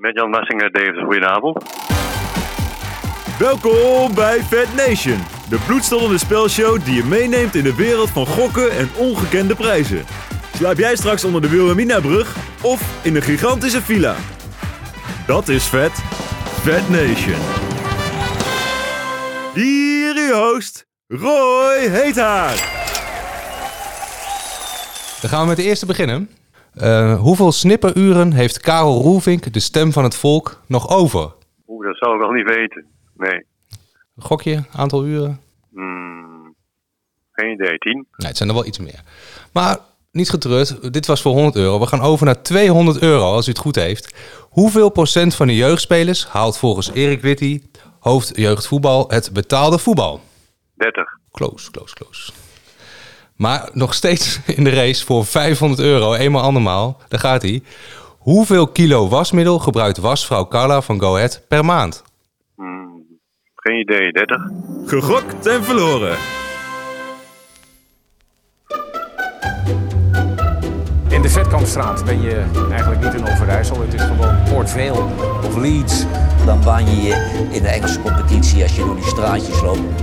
Met Jan Massinger, Davis, goedenavond. Welkom bij Fat Nation, de bloedstollende spelshow die je meeneemt in de wereld van gokken en ongekende prijzen. Slaap jij straks onder de Wilhelmina-brug of in een gigantische villa? Dat is vet. Fat Nation. Hier uw host, Roy Heethaar. Dan gaan we met de eerste beginnen. Uh, hoeveel snipperuren heeft Karel Roelvink, de stem van het volk, nog over? Oeh, dat zou ik nog niet weten. Nee. Gokje, aantal uren? Hmm, geen idee, tien? Nee, het zijn er wel iets meer. Maar niet getreurd, dit was voor 100 euro. We gaan over naar 200 euro, als u het goed heeft. Hoeveel procent van de jeugdspelers haalt volgens Erik Witty, hoofd jeugdvoetbal, het betaalde voetbal? 30. Close, close, close. Maar nog steeds in de race voor 500 euro, eenmaal andermaal. Daar gaat hij. Hoeveel kilo wasmiddel gebruikt wasvrouw Carla van Go Ahead per maand? Hmm, geen idee, 30. Gegokt en verloren. In de Vetkampstraat ben je eigenlijk niet in Overijssel. Het is gewoon Port Vale of Leeds. Dan baan je je in de Engelse competitie als je door die straatjes loopt.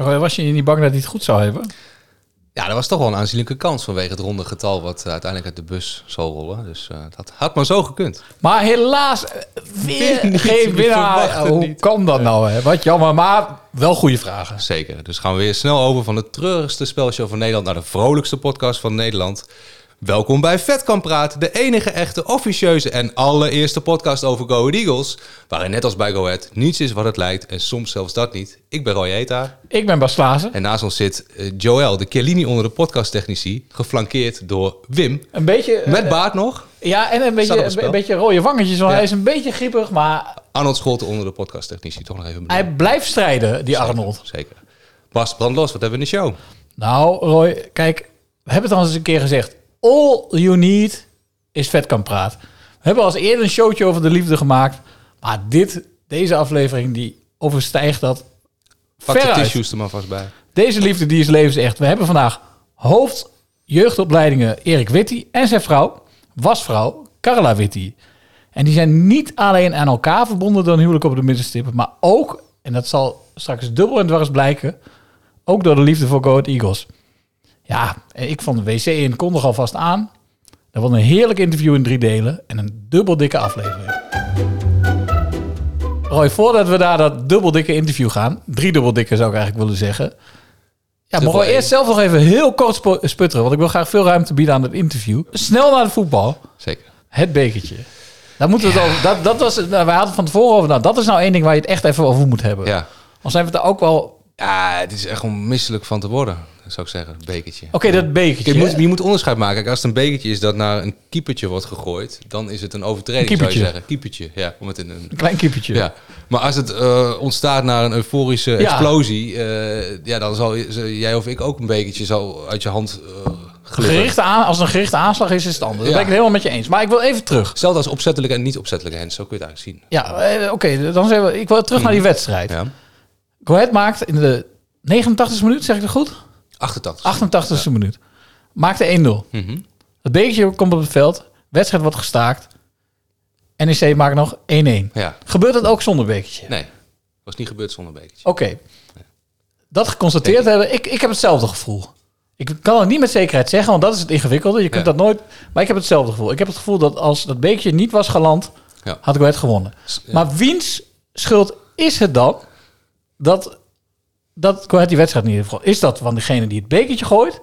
Oh, was je niet bang dat hij het goed zou hebben? Ja, dat was toch wel een aanzienlijke kans vanwege het ronde getal wat uiteindelijk uit de bus zal rollen. Dus uh, dat had maar zo gekund. Maar helaas, eh, weer geen winnaar. Hoe kan dat nou? Hè? Wat jammer, maar wel goede vragen. Zeker. Dus gaan we weer snel over van de treurigste spelshow van Nederland naar de vrolijkste podcast van Nederland. Welkom bij Vet kan praten, de enige echte officieuze en allereerste podcast over Go Ahead Eagles. Waarin net als bij Go Ahead niets is wat het lijkt en soms zelfs dat niet. Ik ben Roy Eta. Ik ben Bas Klaassen. En naast ons zit uh, Joël, de Chiellini onder de podcasttechnici, geflankeerd door Wim. Een beetje... Met baard nog. Ja, en een beetje, een, beetje rode wangetjes, want hij is een beetje griepig, maar... Arnold Scholten onder de podcasttechnici, toch nog even Hij blijft strijden, die zeker, Arnold. Zeker. Bas, brand los, wat hebben we in de show? Nou, Roy, kijk, we hebben het al eens een keer gezegd all you need is vetkampraat. We hebben als eerder een showtje over de liefde gemaakt. Maar dit, deze aflevering, die overstijgt dat Pak de tissues er maar vast bij. Deze liefde, die is levensecht. We hebben vandaag hoofd jeugdopleidingen Erik Witty en zijn vrouw, wasvrouw Carla Witty. En die zijn niet alleen aan elkaar verbonden door een huwelijk op de middenstip, maar ook, en dat zal straks dubbel en dwars blijken, ook door de liefde voor Go Eagles. Ja, ik vond de wc in kondig alvast aan. Dat was een heerlijk interview in drie delen en een dubbel dikke aflevering. Roy, voordat we naar dat dubbel dikke interview gaan, drie dubbel dikke zou ik eigenlijk willen zeggen. Ja, mogen we eerst zelf nog even heel kort sputteren, want ik wil graag veel ruimte bieden aan het interview. Snel naar het voetbal. Zeker. Het bekertje. Daar moeten we het over, dat, dat was, nou, we hadden van tevoren over, nou, dat is nou één ding waar je het echt even over moet hebben. Ja. Al zijn we het er ook wel... Ja, het is echt onmisselijk van te worden zou ik zeggen. bekertje. Oké, dat bekertje. Je moet, je moet onderscheid maken. Kijk, als het een bekertje is dat naar een keepertje wordt gegooid, dan is het een overtreding, een zou je zeggen. Keepertje, ja. Om het in een, een klein keepertje. Ja. Maar als het uh, ontstaat naar een euforische explosie, uh, ja, dan zal jij of ik ook een bekertje zo uit je hand uh, Gerichte aan, als een gerichte aanslag is, is het anders. Ja. Dat ben ik het helemaal met je eens. Maar ik wil even terug. Hetzelfde als opzettelijke en niet opzettelijke hands. Zo kun je het eigenlijk zien. Ja, oké. dan zijn we, ik wil terug naar die wedstrijd. Ja. Go Ahead maakt in de 89 minuut, zeg ik het goed? 88. 88 e minuut. Maakte 1-0. Mm Het bekertje komt op het veld. Wedstrijd wordt gestaakt. NEC maakt nog 1-1. Ja. Gebeurt dat ook zonder bekertje? Nee, was niet gebeurd zonder bekertje. Oké. Okay. Dat geconstateerd hebben. Ik, ik heb hetzelfde gevoel. Ik kan het niet met zekerheid zeggen, want dat is het ingewikkelde. Je kunt ja. dat nooit... Maar ik heb hetzelfde gevoel. Ik heb het gevoel dat als dat bekertje niet was geland, ja. had ik het gewonnen. Maar wiens schuld is het dan dat dat Go die wedstrijd in ieder geval. Is dat van degene die het bekertje gooit?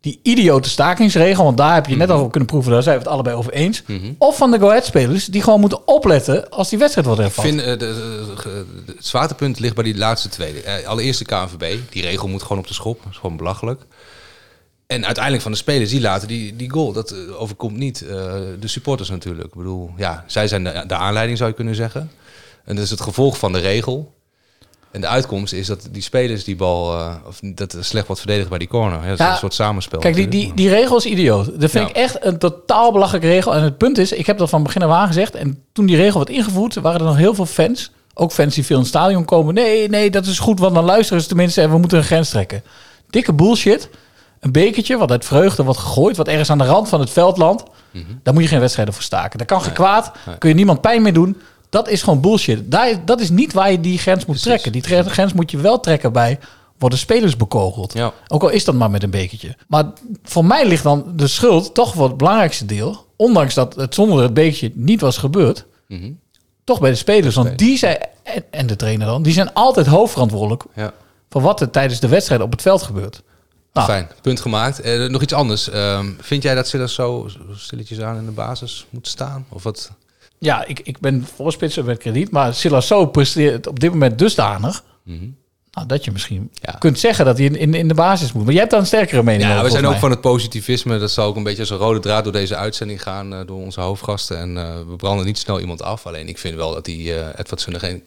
Die idiote stakingsregel, want daar heb je net al kunnen proeven, daar zijn we het allebei over eens. Of van de Go spelers die gewoon moeten opletten als die wedstrijd wordt hervat. Ik vind uh, de, het zwaartepunt ligt bij die laatste twee. Uh, allereerst de KNVB. Die regel moet gewoon op de schop. Dat is gewoon belachelijk. En uiteindelijk van de spelers die laten die, die goal. Dat eh, overkomt niet eh, de supporters natuurlijk. Ik bedoel, ja, zij zijn de, de aanleiding zou je kunnen zeggen. En dat is het gevolg van de regel. En de uitkomst is dat die spelers die bal, eh, of dat er slecht wordt verdedigd bij die corner. Ja, dat is een soort samenspel. Kijk, die, die, die regel is idioot. Dat vind Ja. ik echt een totaal belachelijke regel. En het punt is, ik heb dat van begin af aan gezegd. En toen die regel werd ingevoerd, waren er nog heel veel fans. Ook fans die veel in het stadion komen. Nee, nee, dat is goed, want dan luisteren ze tenminste en we moeten een grens trekken. Dikke bullshit. Een bekertje wat uit vreugde wordt gegooid, wat ergens aan de rand van het veld landt. Daar moet je geen wedstrijden voor staken. Daar kan geen kwaad, kun je niemand pijn mee doen. Dat is gewoon bullshit. Daar, dat is niet waar je die grens moet trekken. Die grens moet je wel trekken bij worden spelers bekogeld. Ja. Ook al is dat maar met een bekertje. Maar voor mij ligt dan de schuld toch voor het belangrijkste deel. Ondanks dat het zonder het bekertje niet was gebeurd. Mhm. Toch bij de spelers. Want die zijn, en, en de trainer dan, die zijn altijd hoofdverantwoordelijk Ja. voor wat er tijdens de wedstrijd op het veld gebeurt. Nou, Fijn, punt gemaakt. Eh, nog iets anders. Ehm, vind jij dat Silas zo stilletjes aan in de basis moet staan? Of wat? Ja, ik, ik ben voorspitser met krediet. Maar Silasso presteert op dit moment dusdanig. Mhm. Nou, dat je misschien kunt zeggen dat hij in, in, in de basis moet. Maar jij hebt daar een sterkere mening Ja, over. we zijn ook van het positivisme. Dat zal ook een beetje als een rode draad door deze uitzending gaan. eh, door onze hoofdgasten. En eh, we branden niet snel iemand af. Alleen ik vind wel dat die eh Edwardson er geen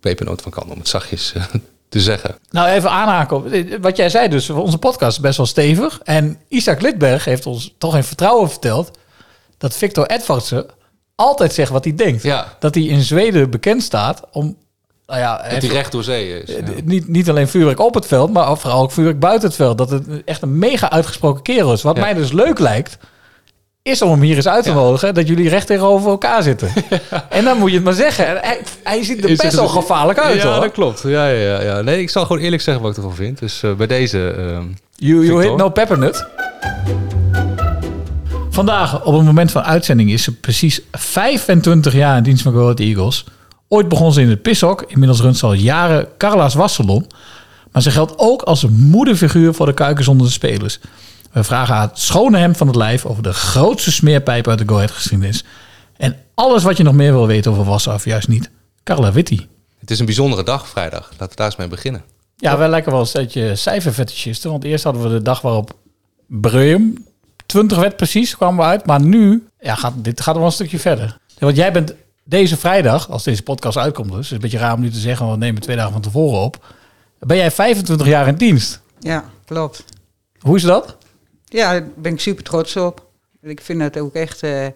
pepernoot van kan. Om het zachtjes eh, te zeggen. Nou, even aanhaken op eh, wat jij zei. Dus onze podcast is best wel stevig. En Isaac Lidberg heeft ons toch in vertrouwen verteld... dat Victor Edvardsen altijd zegt wat hij denkt. Ja. Dat hij in Zweden bekend staat om... Nou ja, Dat hij recht door zee is. Eh, ja. Niet, niet alleen vuurwerk op het veld, maar vooral ook vuurwerk buiten het veld. Dat het echt een mega uitgesproken kerel is. Wat mij dus leuk lijkt, is om hem hier eens uit te nodigen. Dat jullie recht tegenover elkaar zitten. en dan moet je het maar zeggen. En hij, hij ziet er best wel gevaarlijk uit ja, hoor. dat klopt. Ja, ja, ja, ja. Nee, ik zal gewoon eerlijk zeggen wat ik ervan vind. Dus eh, bij deze... ehm, You, you hit no peppermint. Vandaag, op het moment van uitzending, is ze precies 25 jaar in dienst van Go Ahead Eagles. Ooit begon ze in het pishok. Inmiddels runt ze al jaren Carla's Wassalon. Maar ze geldt ook als een moederfiguur voor de kuikens onder de spelers. We vragen haar het schone hem van het lijf over de grootste smeerpijp uit de Go Ahead geschiedenis. En alles wat je nog meer wil weten over Wassen, of juist niet. Carla Witty. het is een bijzondere dag, vrijdag. Laten we daar eens mee beginnen. Ja, wij lijken wel een stukje cijferfetischisten. Want eerst hadden we de dag waarop Breum 20 werd precies, kwamen we uit. Maar nu, ja, gaat, dit gaat wel een stukje verder. Want jij bent deze vrijdag, als deze podcast uitkomt dus, is een beetje raar om nu te zeggen, want we nemen twee dagen van tevoren op. Ben jij 25 jaar in dienst? Ja, klopt. Hoe is dat? Ja, daar ben ik super trots op. Ik vind het ook echt, eh,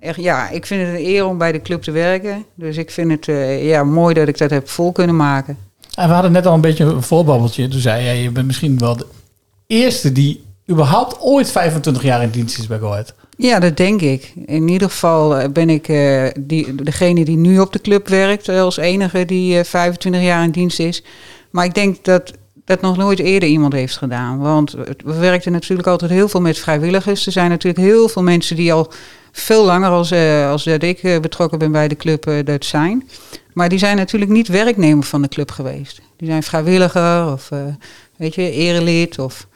echt, ja, ik vind het een eer om bij de club te werken. Dus ik vind het eh, ja, mooi dat ik dat heb vol kunnen maken. En we hadden net al een beetje een voorbabbeltje. Toen zei jij, je bent misschien wel de eerste die überhaupt ooit 25 jaar in dienst is bij Go Ahead. Ja, dat denk ik. In ieder geval eh, ben ik eh, die, degene die nu op de club werkt eh, als enige die eh, 25 jaar in dienst is. Maar ik denk dat dat nog nooit eerder iemand heeft gedaan. Want we werkten natuurlijk altijd heel veel met vrijwilligers. Er zijn natuurlijk heel veel mensen die al veel langer als, als dat ik betrokken ben bij de club dat zijn. Maar die zijn natuurlijk niet werknemer van de club geweest. Die zijn vrijwilliger of weet je, erelid of...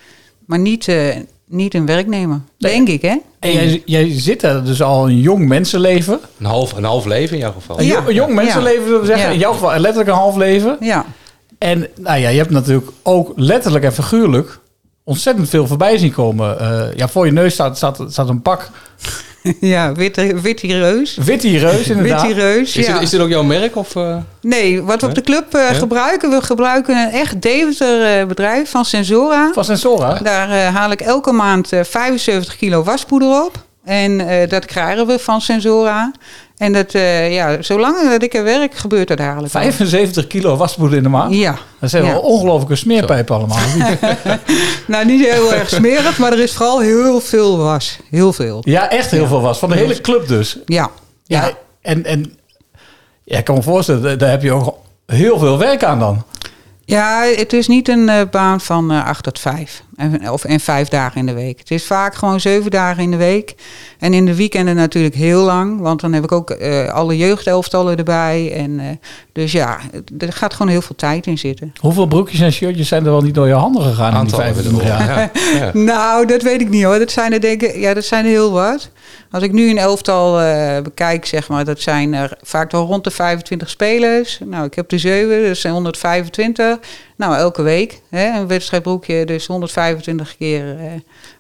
Maar niet, eh, niet een werknemer, denk ik hè. En jij, jij zit er dus al een jong mensenleven. Een half, een half leven in jouw geval. Een, jo- een jong mensenleven, zullen we zeggen. Ja. In jouw geval letterlijk een half leven. Ja. En nou ja, je hebt natuurlijk ook letterlijk en figuurlijk ontzettend veel voorbij zien komen. Eh, ja, voor je neus staat, staat, staat een pak. Ja, witte, witte reus. Witte reus, inderdaad. Witte reus, Is, ja. dit, is dit ook jouw merk? Of, eh? Nee, wat we op de club eh, Ja? gebruiken, we gebruiken een echt Deventer eh, bedrijf van Sensora. Van Sensora? Daar eh, haal ik elke maand eh, 75 kilo waspoeder op. En eh, dat krijgen we van Sensora. En dat, eh, ja, zolang dat ik er werk, gebeurt dat eigenlijk al. 75 kilo waspoeder in de maand. Ja. Dat zijn Ja. wel ongelooflijke smeerpijpen allemaal. Nou, niet heel erg smerig, maar er is vooral heel veel was. Heel veel. ja, echt heel veel was. Van de hele club dus. Ja. Ja, en, en ja, ik kan me voorstellen, daar- daar heb je ook heel veel werk aan dan. Ja, het is niet een eh, baan van eh 8 tot 5. En, of, en vijf dagen in de week. Het is vaak gewoon zeven dagen in de week. En in de weekenden natuurlijk heel lang. Want dan heb ik ook eh, alle jeugdelftallen erbij. En, eh, dus ja, er gaat gewoon heel veel tijd in zitten. Hoeveel broekjes en shirtjes zijn er wel niet door je handen gegaan in die Aantal 25 jaar? Ja. Nou, dat weet ik niet hoor. Dat zijn er denk ik, ja, dat zijn er heel wat. Als ik nu een elftal eh, bekijk, zeg maar, dat zijn er vaak wel rond de 25 spelers. Nou, ik heb de 7, dat zijn 125. Nou, elke week hè, een wedstrijdbroekje, dus 125 keer eh,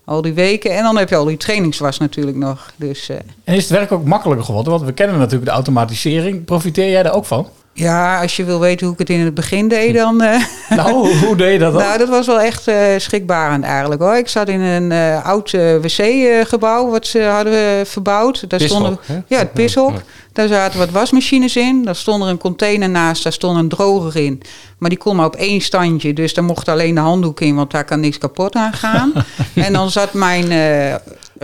al die weken. En dan heb je al die trainingswas natuurlijk nog. Dus, eh, En is het werk ook makkelijker geworden? Want we kennen natuurlijk de automatisering. Profiteer jij daar ook van? ja, als je wil weten hoe ik het in het begin deed, dan... eh, Nou, hoe, deed je dat dan? Nou, dat was wel echt eh, schrikbarend eigenlijk hoor. Ik zat in een eh, oud wc-gebouw wat ze hadden verbouwd. Daar Pishok, stonden, ja, het pishok. Daar zaten wat wasmachines in. Daar stond er een container naast, daar stond een droger in. Maar die kon maar op één standje, dus daar mocht alleen de handdoek in, want daar kan niks kapot aan gaan. en dan zat mijn eh,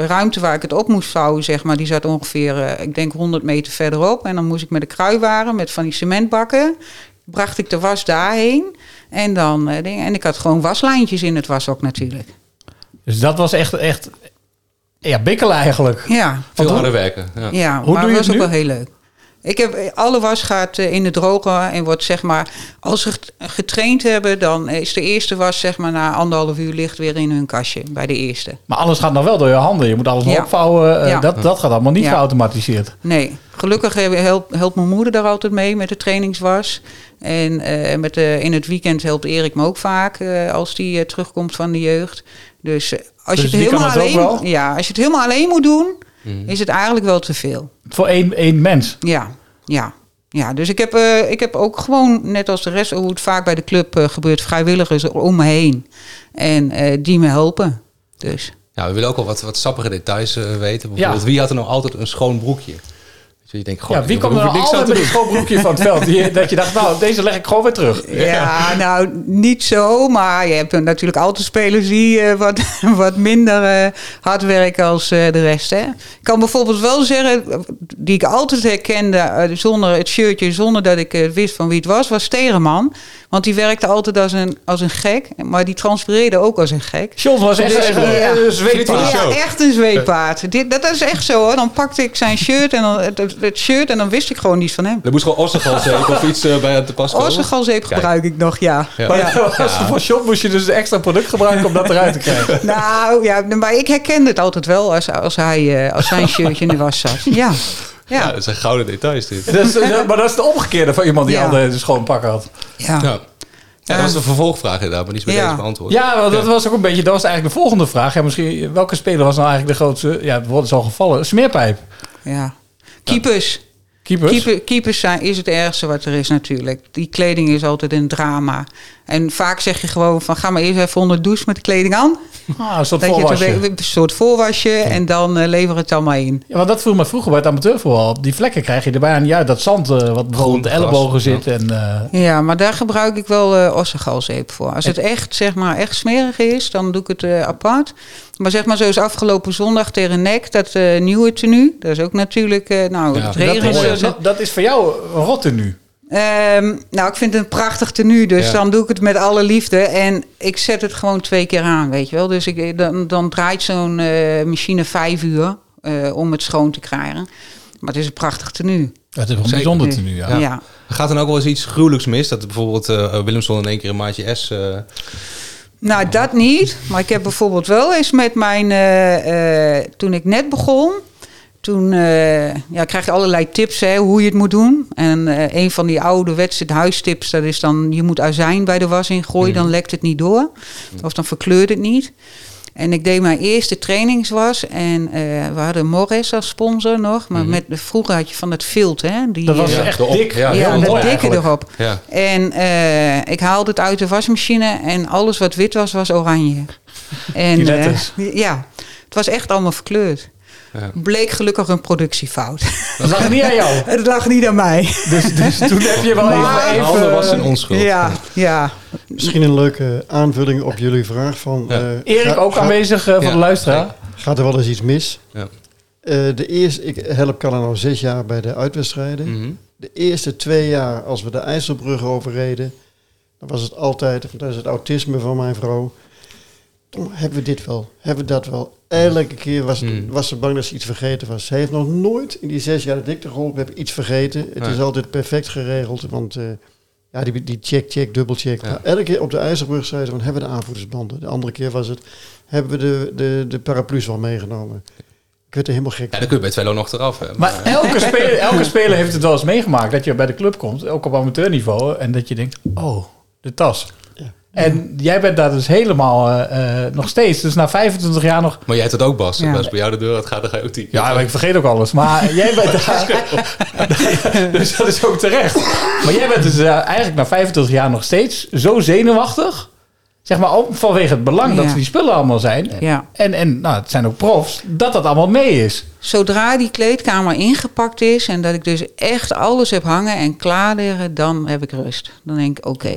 ruimte waar ik het op moest vouwen, zeg maar, die zat ongeveer, eh, ik denk 100 meter verderop. En dan moest ik met de kruiwagen, met van die cementbakken, bracht ik de was daarheen. En, dan, eh, en ik had gewoon waslijntjes in het washok natuurlijk. Dus dat was echt, echt ja, bikkelen eigenlijk. Ja, Veel harder werken. Ja. ja Hoe maar doe je het was het ook nu? wel heel leuk. Ik heb, alle was gaat in de droger en wordt zeg maar... Als ze get- getraind hebben, dan is de eerste was zeg maar na anderhalf uur ligt weer in hun kastje bij de eerste. Maar alles gaat nog wel door je handen. Je moet alles nog Ja. opvouwen. eh, Ja. dat, dat gaat allemaal niet Ja. geautomatiseerd. Nee, gelukkig helpt, helpt mijn moeder daar altijd mee met de trainingswas. En eh, met de, in het weekend helpt Erik me ook vaak eh, als die terugkomt van de jeugd. Dus als, Dus je die het helemaal alleen, ja, als je het helemaal alleen moet doen, Mhm. is het eigenlijk wel te veel. Voor één, één mens. Ja, ja. Ja, dus ik heb, eh, ik heb ook gewoon, net als de rest, hoe het vaak bij de club eh, gebeurt, vrijwilligers om me heen. En eh, die me helpen. Dus. Ja, we willen ook wel wat, wat sappige details weten. Bijvoorbeeld, wie had er nou altijd een schoon broekje? Dus je denkt, goh, Ja, wie kwam er nou niks altijd met een schoonbroekje van het veld? Die, dat je dacht, nou, deze leg ik gewoon weer terug. Ja, nou, niet zo. Maar je hebt natuurlijk altijd spelers die eh, wat, wat minder eh, hard werken als eh, de rest. Hè. Ik kan bijvoorbeeld wel zeggen, die ik altijd herkende eh, zonder het shirtje, zonder dat ik wist van wie het was, was Stegeman. Want die werkte altijd als een, als een gek, maar die transpireerde ook als een gek. John was echt Dus, een, ja. een, zweetpaard. Ja, echt een zweepaard. Dit, dat is echt zo hoor. Dan pakte ik zijn shirt en dan, het, het shirt en dan wist ik gewoon niets van hem. Er moest gewoon ossengalzeep of iets eh, bij aan te pas komen. Ossengalzeep gebruik ik nog, ja. Ja. Maar Ja. als Ja. voor John moest je dus een extra product gebruiken om dat eruit te krijgen. Nou ja, maar ik herkende het altijd wel als, als, hij, eh, als zijn shirtje in de was zat. Ja, Ja, ja, dat zijn gouden details dit. Dat is, dat- maar dat is de omgekeerde van iemand die Ja. altijd een schoon pak had. ja. Ja. Ja, dat was de vervolgvraag inderdaad, maar bij Ja. deze beantwoord. Ja, want dat was ook een beetje, dat was eigenlijk de volgende vraag. Ja, misschien, welke speler was nou eigenlijk de grootste, ja, het woord is al gevallen, smeerpijp. ja. Keepers. Keepers. Keeper, keepers zijn, is het ergste wat er is natuurlijk. Die kleding is altijd een drama. En vaak zeg je gewoon van ga maar eerst even onder de douche met de kleding aan. Ah, een soort Dat je het voorwasje. een, een soort voorwasje en dan eh, lever het dan maar in. Ja, want dat viel me vroeger bij het amateurvoetbal. Die vlekken krijg je er bijna niet uit. Dat zand eh, wat bijvoorbeeld op de ellebogen ja. zit. En, eh, Ja, maar daar gebruik ik wel eh ossengalzeep voor. Als het echt, zeg maar, echt smerig is, dan doe ik het eh, apart. Maar zeg maar zoals afgelopen zondag tegen NEC, dat eh, nieuwe tenue. Dat is ook natuurlijk, eh, nou, Ja, het dat dat, dat, dat is voor jou een rotte nu. Ehm, nou, ik vind het een prachtig tenue, dus Ja. dan doe ik het met alle liefde. En ik zet het gewoon twee keer aan, weet je wel. Dus ik, dan, dan draait zo'n eh, machine vijf uur eh, om het schoon te krijgen. Maar het is een prachtig tenue. Dat is wel een Zeker. bijzonder tenue, ja. Ja. Er gaat dan ook wel eens iets gruwelijks mis. Dat bijvoorbeeld eh Willemson in één keer een maatje S... eh, Nou, dat niet. Maar ik heb bijvoorbeeld wel eens met mijn... eh, eh, toen ik net begon... Toen eh, ja, krijg je allerlei tips hè, hoe je het moet doen. En eh, een van die ouderwetse huistips... dat is dan... je moet azijn bij de was ingooien. Dan lekt het niet door. Of dan verkleurt het niet. En ik deed mijn eerste trainingswas. En eh, we hadden Morris als sponsor nog. Maar met, vroeger had je van dat vilt, hè. Die, Dat was echt dik. ja, ja, heel dat mooi dikke eigenlijk. erop. Ja. En eh, ik haalde het uit de wasmachine en alles wat wit was, was oranje. En, Die letters. ja, het was echt allemaal verkleurd. Ja. Bleek gelukkig een productiefout. Dat lag niet aan jou. het lag niet aan mij. Dus, dus toen heb je wel Maar- even... Was een onschuld. Ja, ja. Misschien een leuke aanvulling op jullie vraag van... Ja. eh, Erik ook ga- aanwezig eh, voor Ja. de luisteraar. Gaat er wel eens iets mis? Ja. Eh, de eerste, ik help Kalan al zes jaar bij de uitwedstrijden. Mhm. De eerste twee jaar, als we de IJsselbrug overreden, dan was het altijd, dat is het autisme van mijn vrouw. Tom, hebben we dit wel? Hebben we dat wel? Elke keer was, het- Mm. was ze bang dat ze iets vergeten was. Ze heeft nog nooit in die zes jaar dat ik er geholpen heb iets vergeten. Het is altijd perfect geregeld, want eh, ja, die, die check, check, dubbel check. Ja. Elke keer op de IJsselbrug zeiden ze van, hebben we de aanvoerdersbanden? De andere keer was het, hebben we de, de, de paraplu's wel meegenomen? Ik werd er helemaal gek Ja, dan kun je bij Twello nog eraf. Hè. Maar elke speler, elke speler heeft het wel eens meegemaakt. Dat je bij de club komt, ook op amateurniveau. En dat je denkt, oh, de tas. En jij bent daar dus helemaal eh, eh, nog steeds, dus na 25 jaar nog... Maar jij hebt het ook, Bas. Ja. Als bij jou de deur gaat, dan ga je ook die. Ja, maar ik vergeet ook alles. Maar jij bent daar... dus dat is ook terecht. Maar jij bent dus eh, eigenlijk na 25 jaar nog steeds zo zenuwachtig. Zeg maar ook vanwege het belang dat die spullen allemaal zijn. Ja. En, en nou, het zijn ook profs, dat dat allemaal mee is. Zodra die kleedkamer ingepakt is en dat ik dus echt alles heb hangen en klaar liggen, dan heb ik rust. Dan denk ik, oké,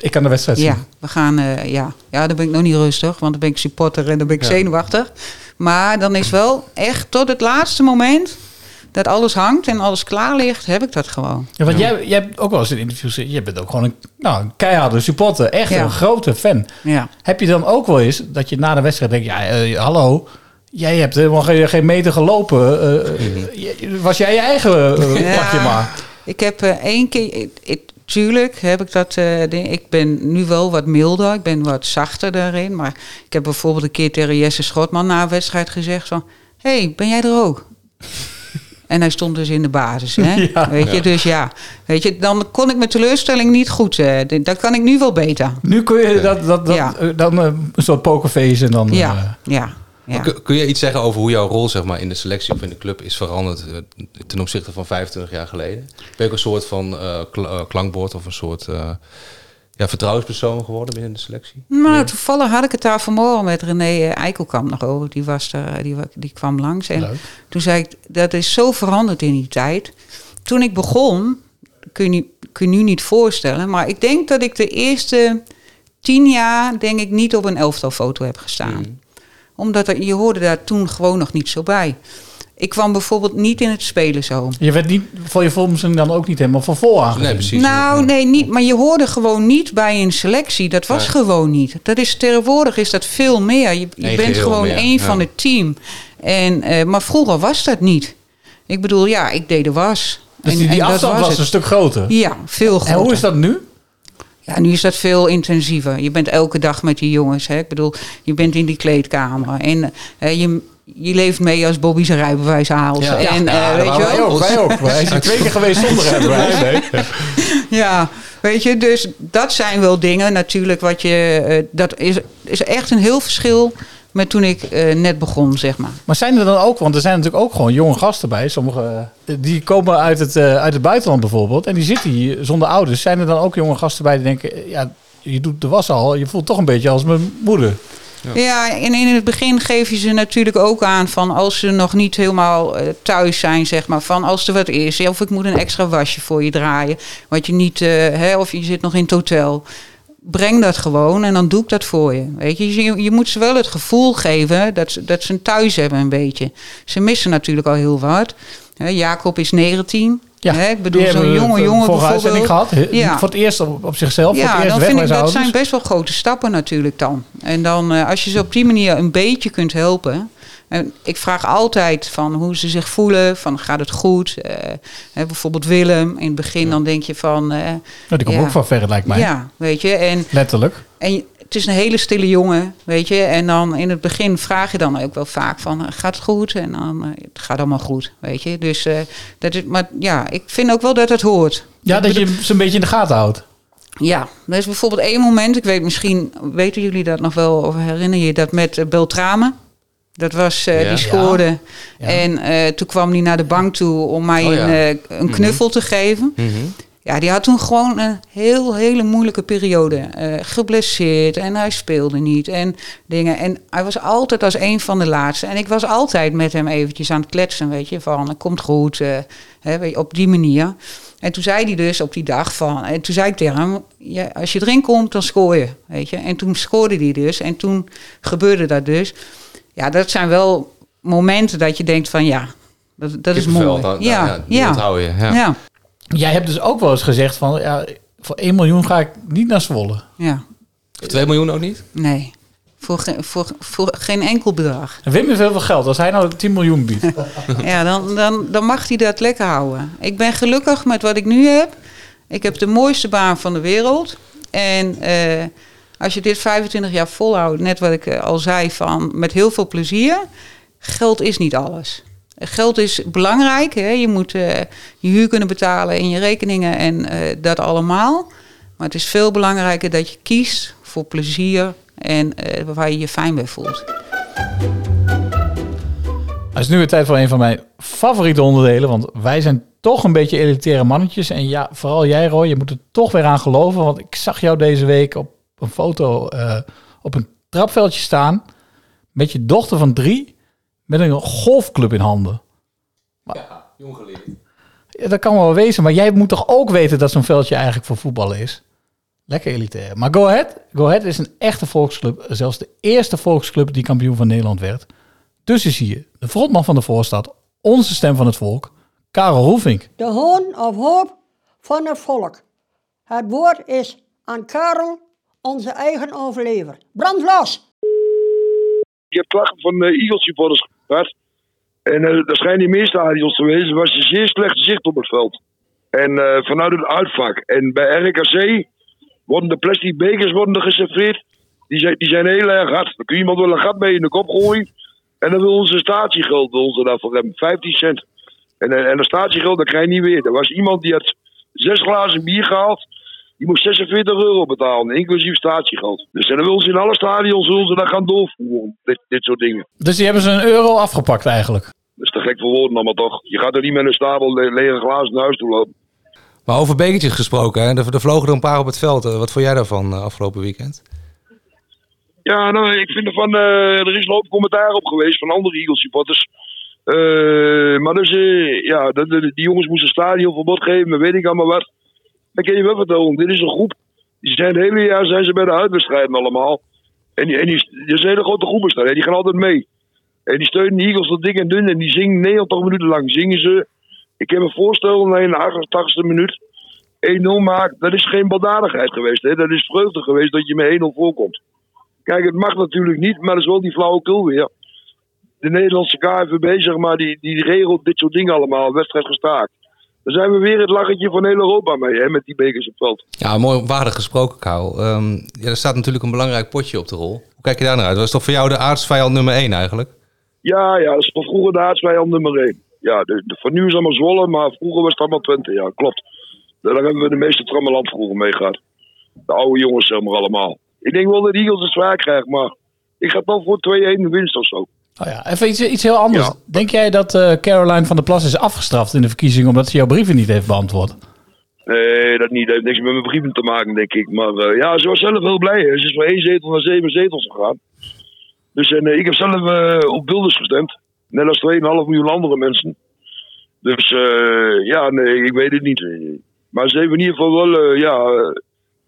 Ik kan de wedstrijd Ja, zien. we gaan, eh, ja. ja, dan ben ik nog niet rustig, want dan ben ik supporter en dan ben ik Ja. zenuwachtig. Maar dan is wel echt tot het laatste moment dat alles hangt en alles klaar ligt, heb ik dat gewoon. Ja, want jij, jij hebt ook wel eens in interviews gezegd, je bent ook gewoon een, nou, een keiharde supporter. Echt Ja. een grote fan. Ja. Heb je dan ook wel eens dat je na de wedstrijd denkt, ja, eh, hallo, jij hebt helemaal geen, geen meter gelopen. eh, was jij je eigen Ja. pakje maar? Ik heb eh, één keer, tuurlijk heb ik dat, eh, ding- ik ben nu wel wat milder, ik ben wat zachter daarin. Maar ik heb bijvoorbeeld een keer tegen Jesse Schotman na een wedstrijd gezegd van, hey, ben jij er ook? En hij stond dus in de basis, hè? Ja. weet je, Ja. dus ja. Weet je, dan kon ik mijn teleurstelling niet goed. eh, d- dat kan ik nu wel beter. Nu kun je dat, dat, dat Ja. eh, dan eh, een soort pokerface en dan... Ja, eh, ja. Ja. Kun, je iets zeggen over hoe jouw rol zeg maar, in de selectie of in de club is veranderd eh, ten opzichte van 25 jaar geleden? Ben je een soort van eh, kl- eh, klankbord of een soort eh, ja, vertrouwenspersoon geworden binnen de selectie? Nou, toevallig had ik het daar vanmorgen met René Eikelkamp nog over. Die, was er, die, die kwam langs. En Leuk. toen zei ik, dat is zo veranderd in die tijd. Toen ik begon, kun je, kun je nu niet voorstellen... maar ik denk dat ik de eerste tien jaar... denk ik niet op een elftalfoto heb gestaan. Omdat er, je hoorde daar toen gewoon nog niet zo bij. Ik kwam bijvoorbeeld niet in het spelen zo. Je werd niet, voor je misschien dan ook niet helemaal van vol aangezien. Nee, precies. Nou, nee, niet. Maar je hoorde gewoon niet bij een selectie. Dat was gewoon niet. Dat is tegenwoordig is dat veel meer. Je, bent gewoon meer, één ja. van het team. En, eh, maar vroeger was dat niet. Ik bedoel, ja, ik deed de was. Dus En- die, die en dat afstand was, het. een stuk groter. Ja, veel groter. En hoe is dat nu? Ja, nu is dat veel intensiever. Je bent elke dag met die jongens. Hè? Ik bedoel, je bent in die kleedkamer. En eh, je, je leeft mee als Bobby zijn rijbewijs haalt. Ja. En, Ja, eh, weet je wij ook, wij ook. Wij zijn twee keer geweest zonder rijbewijs. Ja, weet je, dus dat zijn wel dingen natuurlijk wat je. eh, dat is, is echt een heel verschil met toen ik eh, net begon, zeg maar. Maar zijn er dan ook, want er zijn natuurlijk ook gewoon jonge gasten bij. Sommige eh, die komen uit het, eh, uit het buitenland bijvoorbeeld. En die zitten hier zonder ouders. Zijn er dan ook jonge gasten bij die denken, ja, je doet de was al. Je voelt toch een beetje als mijn moeder. Ja. en in het begin geef je ze natuurlijk ook aan van als ze nog niet helemaal eh, thuis zijn, zeg maar, van als er wat is, of ik moet een extra wasje voor je draaien, wat je niet, eh, hè, of je zit nog in het hotel. Breng dat gewoon en dan doe ik dat voor je. Weet je, je, je moet ze wel het gevoel geven dat ze, dat ze een thuis hebben een beetje. Ze missen natuurlijk al heel wat. Jacob is 19. Ja, ik bedoel, zo'n jonge jongen bijvoorbeeld. gehad. He- Voor het eerst op, op zichzelf, voor het Ja, eerst dan vind ik dat ouders. zijn best wel grote stappen natuurlijk dan. En dan eh, als je ze op die manier een beetje kunt helpen. En ik vraag altijd van hoe ze zich voelen, van gaat het goed? Eh, hè, bijvoorbeeld Willem, in het begin dan denk je van... Nou, die komt ja. ook van ver, lijkt mij. Ja, weet je. En, Letterlijk. en het is een hele stille jongen, weet je. En dan in het begin vraag je dan ook wel vaak van, eh, gaat het goed? En dan, eh, het gaat allemaal goed, weet je. Dus, dat is, maar ja, ik vind ook wel dat het hoort. Ja, dat je ze een beetje in de gaten houdt. Ja, er is bijvoorbeeld één moment, ik weet misschien, weten jullie dat nog wel, of herinner je dat met Beltrame? Dat was, eh, Ja. die scoorde. Ja. En eh, toen kwam hij naar de bank toe om mij Oh een, eh, een knuffel te geven. Mhm. Ja, die had toen gewoon een heel, hele moeilijke periode. geblesseerd en hij speelde niet en dingen. En hij was altijd als een van de laatste. En ik was altijd met hem eventjes aan het kletsen, weet je. Van, het komt goed, hè, weet je, op die manier. En toen zei hij dus op die dag van... En toen zei ik tegen hem, ja, als je erin komt, dan scoor je, weet je. En toen scoorde hij dus. En toen gebeurde dat dus. Ja, dat zijn wel momenten dat je denkt van, ja, dat, dat is mooi. dan- ja, ja, die ja, onthoud je, ja. ja. Jij hebt dus ook wel eens gezegd van, ja, voor 1 miljoen ga ik niet naar Zwolle. ja. 2 miljoen ook niet? Nee, voor, ge- voor, voor geen enkel bedrag. En Wim heeft heel veel geld. Als hij nou 10 miljoen biedt. Ja, dan, dan, dan mag hij dat lekker houden. Ik ben gelukkig met wat ik nu heb. Ik heb de mooiste baan van de wereld. En eh, als je dit 25 jaar volhoudt, net wat ik eh, al zei, van met heel veel plezier. Geld is niet alles. Geld is belangrijk. Hè? Je moet eh, je huur kunnen betalen en je rekeningen en eh, dat allemaal. Maar het is veel belangrijker dat je kiest voor plezier en waar je je fijn bij voelt. Het is nu weer tijd voor een van mijn favoriete onderdelen. Want wij zijn toch een beetje elitaire mannetjes. En ja, vooral jij Roy, je moet er toch weer aan geloven. Want ik zag jou deze week op een foto eh, op een trapveldje staan. Met je dochter van drie. Met een golfclub in handen. ja, jong geleerd. Ja, dat kan wel wezen. Maar jij moet toch ook weten dat zo'n veldje eigenlijk voor voetballen is? Lekker elitair. Maar Go Ahead, Go Ahead is een echte volksclub. Zelfs de eerste volksclub die kampioen van Nederland werd. Dus is hier de frontman van de voorstad, onze stem van het volk, Karel Roefink. De hoon of hoop van het volk. Het woord is aan Karel, onze eigen overlever. Brand los! Ik heb klachten van uh, Eagles supporters gehad. En uh, er schijnen in meer stadions te wezen. was een zeer slecht zicht op het veld. En uh, vanuit het uitvak. En bij RKC worden de plastic bekers worden er geserveerd. Die zijn, die zijn heel erg hard. Dan kun je iemand wel een gat mee in de kop gooien. En dan wil onze statiegeld onze daarvoor hebben. 15 cent. En, en de statiegeld, dat krijg je niet weer. Er was iemand die had zes glazen bier gehaald. Die moest 46 euro betalen, inclusief statiegeld. Dus en dan willen ze in alle stadions ze dat gaan doorvoeren. Dit, dit soort dingen. Dus die hebben ze een euro afgepakt eigenlijk? Dat is te gek voor woorden allemaal toch. Je gaat er niet met een stapel le lege glazen naar huis toe lopen. Maar over bekertjes gesproken, hè? Er, er vlogen er een paar op het veld. Wat vond jij daarvan uh, afgelopen weekend? Ja, nou, ik vind ervan, uh, er is een hoop commentaar op geweest van andere Eagles supporters. Uh, maar dus, uh, ja, de, de, die jongens moesten stadionverbod geven, maar weet ik allemaal wat. Dan kun je wel vertellen, dit is een groep. Die zijn het hele jaar zijn ze bij de uitwedstrijden allemaal. En die, en die, is een hele grote groep die gaan altijd mee. En die steunen de Eagles tot dik en dun en die zingen 90 minuten lang. Zingen ze, ik heb een voorstel naar in de 88ste minuut 1-0 maakt. Dat is geen baldadigheid geweest, hè. dat is vreugde geweest dat je met 1-0 voorkomt. Kijk, het mag natuurlijk niet, maar dat is wel die flauwekul weer. De Nederlandse KNVB, zeg maar, die, die regelt dit soort dingen allemaal. Wedstrijd gestaakt. Dan zijn we weer het lachetje van heel Europa mee, hè, met die bekers op veld. Ja, mooi waardig gesproken, Karel. Um, ja, er staat natuurlijk een belangrijk potje op de rol. Hoe kijk je daar naar uit? Dat is toch voor jou de aardsvijand nummer 1 eigenlijk? Ja, ja, dat is toch vroeger de aardsvijand nummer 1. Ja, de, de, van nu is allemaal Zwolle, maar vroeger was het allemaal Twente. Ja, klopt. Daar hebben we de meeste trammeland vroeger mee gehad. De oude jongens, zeg maar, allemaal. Ik denk wel dat de Eagles het zwaar krijgen, maar ik ga toch voor 2-1 winst of zo. Oh ja, even iets, iets heel anders. Ja. Denk jij dat uh, Caroline van der Plas is afgestraft in de verkiezing omdat ze jouw brieven niet heeft beantwoord? Nee, dat niet. Dat heeft niks met mijn brieven te maken, denk ik. Maar uh, ja, ze was zelf heel blij. Ze is van één zetel naar zeven zetels gegaan. Dus en, uh, ik heb zelf op Wilders gestemd. Net als 2,5 miljoen andere mensen. Dus ja, nee, ik weet het niet. Maar ze heeft in ieder geval wel, ja,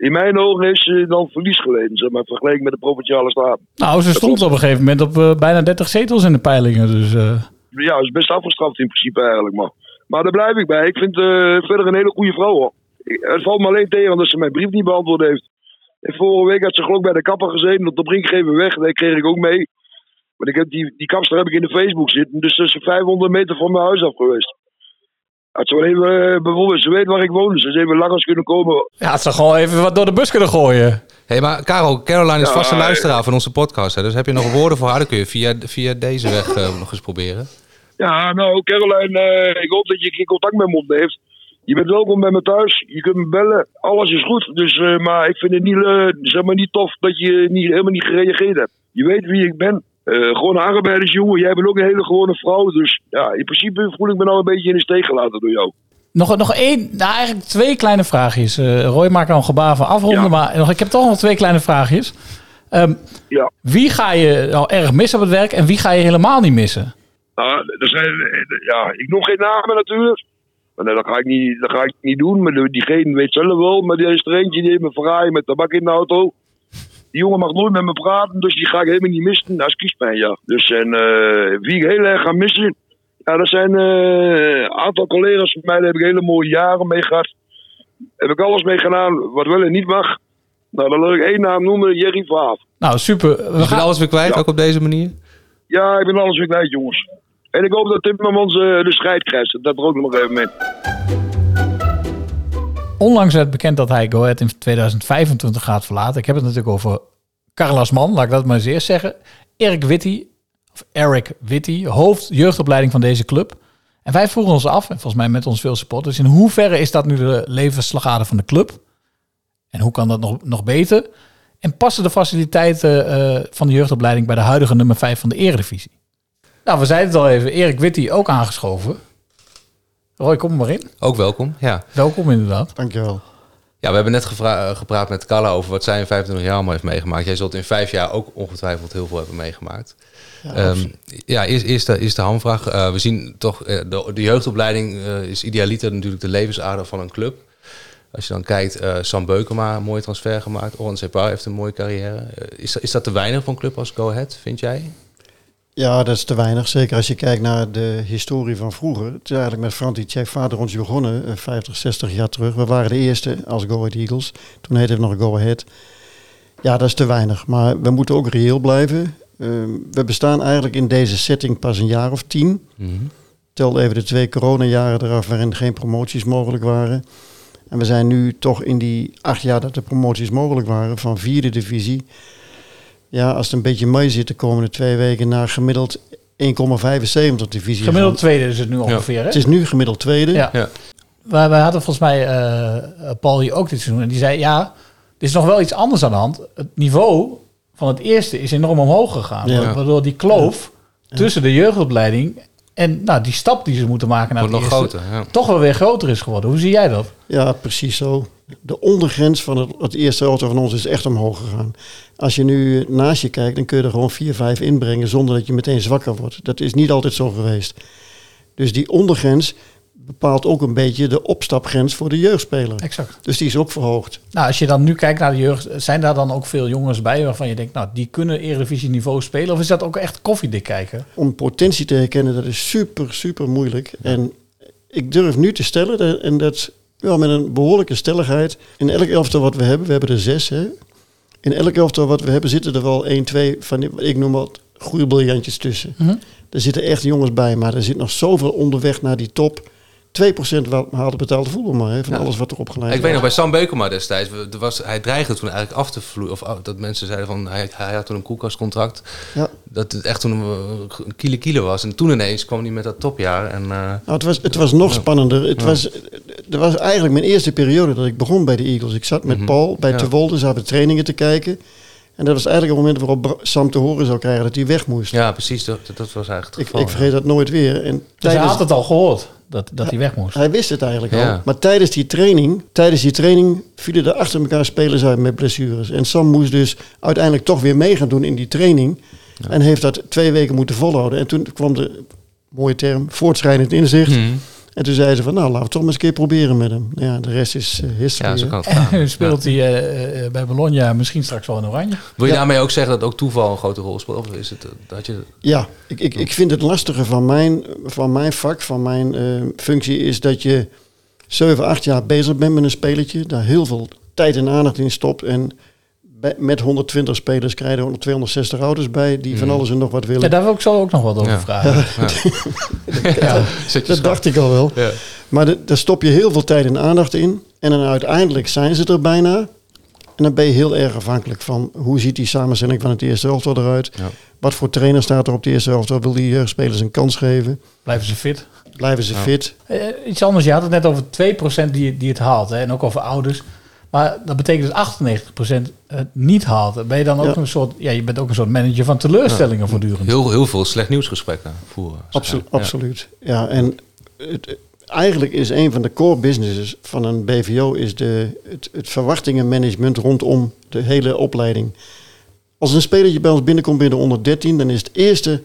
in mijn ogen heeft ze dan verlies geleden, zeg maar, vergeleken met de provinciale staten. Nou, ze stond op een gegeven moment op uh, bijna 30 zetels in de peilingen. Dus, uh... Ja, ze is best afgestraft in principe eigenlijk. Maar, maar daar blijf ik bij. Ik vind uh, verder een hele goede vrouw. Hoor. Het valt me alleen tegen dat ze mijn brief niet beantwoord heeft. En vorige week had ze geloof bij de kapper gezeten op de brink geven weg. Dat kreeg ik ook mee. Maar ik heb die, die kapster heb ik in de Facebook zitten. Dus dat is 500 meter van mijn huis af geweest. Had ze wel even, bijvoorbeeld, ze weet waar ik woon, dus ze even langs kunnen komen. Ja, het zou gewoon even wat door de bus kunnen gooien. Hé, hey, maar Karel, Caroline is ja, vaste luisteraar van onze podcast. Hè? Dus heb je nog woorden voor haar, dan kun je via, via deze weg uh, nog eens proberen. Ja, nou, Caroline, uh, ik hoop dat je geen contact met me opneemt. Je bent welkom bij me thuis, je kunt me bellen, alles is goed. Dus, uh, maar ik vind het niet, zeg maar niet tof dat je niet, helemaal niet gereageerd hebt. Je weet wie ik ben. Uh, gewoon een arbeidersjongen. Jij bent ook een hele gewone vrouw. Dus ja, in principe voel ik me nou een beetje in de steek gelaten door jou. Nog, nog één, nou eigenlijk twee kleine vraagjes. Uh, Roy maakt al een gebaar van afronden, ja. maar nog, ik heb toch nog twee kleine vraagjes. Um, ja. Wie ga je nou erg missen op het werk en wie ga je helemaal niet missen? Nou, er zijn, ja, ik nog geen namen natuurlijk. Maar nee, dat, ga ik niet, dat ga ik niet doen. Maar diegene weet zelf wel. Maar die is er eentje die heeft me verraaien met tabak in de auto. Die jongen mag nooit met me praten, dus die ga ik helemaal niet missen. Dat is kiespijn, ja. Dus en uh, wie ik heel erg ga missen, ja, dat zijn een uh, aantal collega's van mij. Daar heb ik hele mooie jaren mee gehad. Heb ik alles mee gedaan wat wel en niet mag. Nou, dan wil ik één naam noemen, Jerry Vaaf. Nou, super. We gaan alles weer kwijt, ja. ook op deze manier? Ja, ik ben alles weer kwijt, jongens. En ik hoop dat Timmermans uh, de strijd krijgt. Dat er ook nog even mee. Onlangs werd bekend dat hij Go Ahead in 2025 gaat verlaten. Ik heb het natuurlijk over Carlos Mann, laat ik dat maar eens eerst zeggen. Erik Witty, of Eric Witty, hoofd jeugdopleiding van deze club. En wij vroegen ons af, en volgens mij met ons veel supporters, in hoeverre is dat nu de levensslagader van de club? En hoe kan dat nog, nog beter? En passen de faciliteiten eh, van de jeugdopleiding bij de huidige nummer 5 van de Eredivisie? Nou, we zeiden het al even. Erik Witty ook aangeschoven. Roy, kom er maar in. Ook welkom, ja. Welkom inderdaad. Dankjewel. Ja, we hebben net eh, gepraat met Carla over wat zij in 25 jaar allemaal heeft meegemaakt. Jij zult in vijf jaar ook ongetwijfeld heel veel hebben meegemaakt. Ja, Ehm, absoluut. ja, eerst, eerst, de, eerst de hamvraag. Eh, we zien toch, eh, de, de jeugdopleiding eh, is idealiter natuurlijk de levensader van een club. Als je dan kijkt, eh, Sam Beukema, een mooie transfer gemaakt. Oran Separ heeft een mooie carrière. Is, dat- is dat te weinig voor een club als Go Ahead, vind jij? Ja, dat is te weinig. Zeker als je kijkt naar de historie van vroeger. Het is eigenlijk met Franti vader ons begonnen, eh, 50, 60 jaar terug. We waren de eerste als Go Ahead Eagles. Toen heette het nog Go Ahead. Ja, dat is te weinig. Maar we moeten ook reëel blijven. Ehm, we bestaan eigenlijk in deze setting pas een jaar of tien. Mhm. Tel even de twee coronajaren eraf waarin geen promoties mogelijk waren. En we zijn nu toch in die acht jaar dat de promoties mogelijk waren van vierde divisie. Ja, als het een beetje mee zit de komende twee weken naar gemiddeld 1,75 divisie. Gemiddeld tweede is het nu ongeveer, hè? Het is nu gemiddeld tweede. Ja. Wij, wij hadden volgens mij eh, eh, Paul hier ook dit seizoen. En die zei, ja, er is nog wel iets anders aan de hand. Het niveau van het eerste is enorm omhoog gegaan. Ja. Waardoor die kloof tussen de jeugdopleiding en nou, die stap die ze moeten maken naar Wordt het nog eerste, groter, ja. toch wel weer groter is geworden. Hoe zie jij dat? Ja, precies zo. De ondergrens van het, het eerste auto van ons is echt omhoog gegaan. Als je nu naast je kijkt, dan kun je er gewoon 4, 5 inbrengen zonder dat je meteen zwakker wordt. Dat is niet altijd zo geweest. Dus die ondergrens bepaalt ook een beetje de opstapgrens voor de jeugdspeler. Exact. Dus die is ook verhoogd. Nou, als je dan nu kijkt naar de jeugd, zijn daar dan ook veel jongens bij waarvan je denkt, nou, die kunnen Eredivisie niveau spelen? Of is dat ook echt koffiedik kijken? Om potentie te herkennen, dat is super, super moeilijk. En ik durf nu te stellen, en dat wel met een behoorlijke stelligheid, in elk elftal wat we hebben, we hebben er zes, hè. In elk elftal wat we hebben zitten er wel één, twee van, die- ik noem wat, goede briljantjes tussen. Mhm. Er zitten echt jongens bij, maar er zit nog zoveel onderweg naar die top. 2% wel- haalde betaalde voetbal maar, hè, van Ja. alles wat erop geleid Ik weet nog bij Sam Beukema destijds. er was, hij dreigde toen eigenlijk af te vloeien. Of dat mensen zeiden van hij, hij had toen een koelkastcontract. Ja. Dat het echt toen een, kiele kiele was. En toen ineens kwam hij met dat topjaar. En, eh, Nou, het, was, het was nog Ja. spannender. Het Ja. was, er was eigenlijk mijn eerste periode dat ik begon bij de Eagles. Ik zat met Mhm. Paul bij Ja. Te Wolde, zaten trainingen te kijken. En dat was eigenlijk het moment waarop Sam te horen zou krijgen dat hij weg moest. ja, precies. Dat, dat was eigenlijk het ik, geval. ik vergeet dat nooit weer. En Dus hij tijdens- had het al gehoord, dat, dat hij weg moest. Hij wist het eigenlijk Ja. al. Maar tijdens die training, tijdens die training vielen er achter elkaar spelers uit met blessures. En Sam moest dus uiteindelijk toch weer mee gaan doen in die training. En heeft dat twee weken moeten volhouden. En toen kwam de, mooie term, voortschrijdend inzicht. Mhm. En toen zeiden ze van, nou, laten we het toch maar eens een keer proberen met hem. Nou Ja, de rest is eh, history. Ja, zo hè. kan het gaan. Nu speelt hij eh, eh, bij Bologna misschien straks wel in oranje. Wil je Ja. daarmee ook zeggen dat ook toeval een grote rol speelt? Of is het eh, dat je... Ja, ik, ik, ik vind het lastige van mijn, van mijn vak, van mijn eh, functie, is dat je 7, 8 jaar bezig bent met een spelertje, daar heel veel tijd en aandacht in stopt. En bij- met 120 spelers krijg je er ook 260 ouders bij die van Mhm. alles en nog wat willen. Ja, daar wil ik zo ook nog wat over Ja. vragen. Ja. Je dat dacht ik al wel. Ja. Maar de- daar stop je heel veel tijd en aandacht in. En dan uiteindelijk zijn ze er bijna. En dan ben je heel erg afhankelijk van hoe ziet die samenstelling van het eerste elftal eruit. Ja. Wat voor trainer staat er op het eerste elftal? Wil die jeugdspelers een kans geven? Blijven ze fit? Blijven ze Ja. fit? Eh, iets anders, je had het net over 2% die, die het haalt. Hè, en ook over ouders. Maar dat betekent dus 98% het niet haalt. Ben je dan ook Ja. een soort... Ja, je bent ook een soort manager van teleurstellingen voortdurend. Heel, heel veel slecht nieuwsgesprekken voeren. Absolu- Ja. Absoluut. Ja, en het, eigenlijk is een van de core businesses van een BVO is de, het, het verwachtingenmanagement rondom de hele opleiding. Als een spelertje bij ons binnenkomt binnen onder 13, dan is het eerste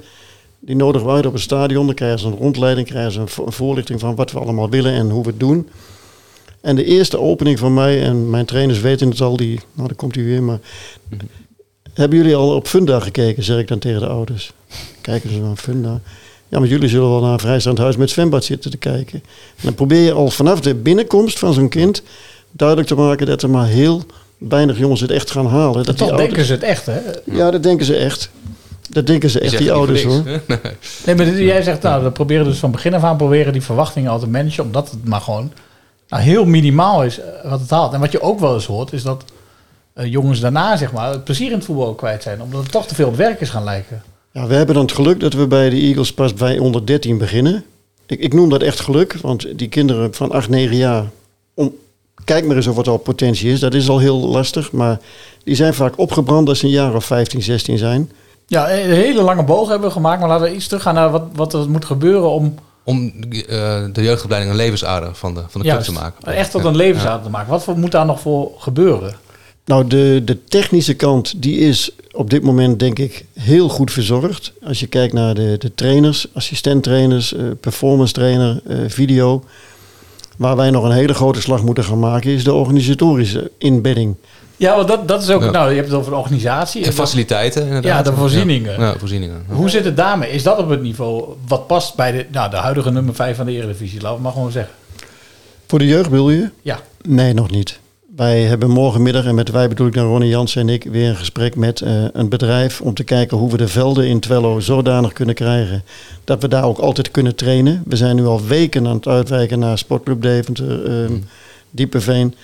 die nodig wordt op het stadion. Dan krijgen ze een rondleiding, krijgen ze een voorlichting van wat we allemaal willen en hoe we het doen. En de eerste opening van mij, en mijn trainers weten het al, die, nou dan komt hij weer, maar hebben jullie al op Funda gekeken, zeg ik dan tegen de ouders. Kijken ze naar Funda. Ja, maar jullie zullen wel naar een vrijstaand huis met zwembad zitten te kijken. En dan probeer je al vanaf de binnenkomst van zo'n kind duidelijk te maken dat er maar heel weinig jongens het echt gaan halen. Dat Dat die toch ouders- denken ze het echt, hè? Ja, dat denken ze echt. Dat denken ze echt, die ouders hoor. Nee, maar jij zegt, nou, we proberen dus van begin af aan proberen die verwachtingen al te managen, omdat het maar gewoon nou, heel minimaal is eh, wat het haalt. En wat je ook wel eens hoort, is dat eh, jongens daarna, zeg maar, het plezier in het voetbal kwijt zijn, omdat het toch te veel op werk is gaan lijken. Ja, we hebben dan het geluk dat we bij de Eagles pas bij onder 13 beginnen. Ik, ik noem dat echt geluk, want die kinderen van 8, 9 jaar om, kijk maar eens of wat al potentie is. Dat is al heel lastig, maar die zijn vaak opgebrand als ze een jaar of 15, 16 zijn. Ja, een hele lange boog hebben we gemaakt. Maar laten we iets teruggaan naar wat, wat er moet gebeuren om... Om eh, de jeugdopleiding een levensader van de, van de club te maken. Echt tot een levensader te maken. Wat voor, moet daar nog voor gebeuren? Nou, de, de technische kant die is op dit moment denk ik heel goed verzorgd. Als je kijkt naar de, de trainers, assistenttrainers, eh, performance trainer, eh, video. Waar wij nog een hele grote slag moeten gaan maken is de organisatorische inbedding. Ja, want dat, dat is ook... Ja. Nou, je hebt het over organisatie. En faciliteiten inderdaad. Ja, de voorzieningen. Ja, voorzieningen. Ja. Hoe zit het daarmee? Is dat op het niveau wat past bij de, nou, de huidige nummer 5 van de Eredivisie? Laten we maar gewoon zeggen. Voor de jeugd wil je? Ja. Nee, nog niet. Wij hebben morgenmiddag, en met wij bedoel ik dan Ronnie Jansen en ik, weer een gesprek met eh, een bedrijf om te kijken hoe we de velden in Twello zodanig kunnen krijgen dat we daar ook altijd kunnen trainen. We zijn nu al weken aan het uitwijken naar Sportclub Deventer, eh, Diepeveen.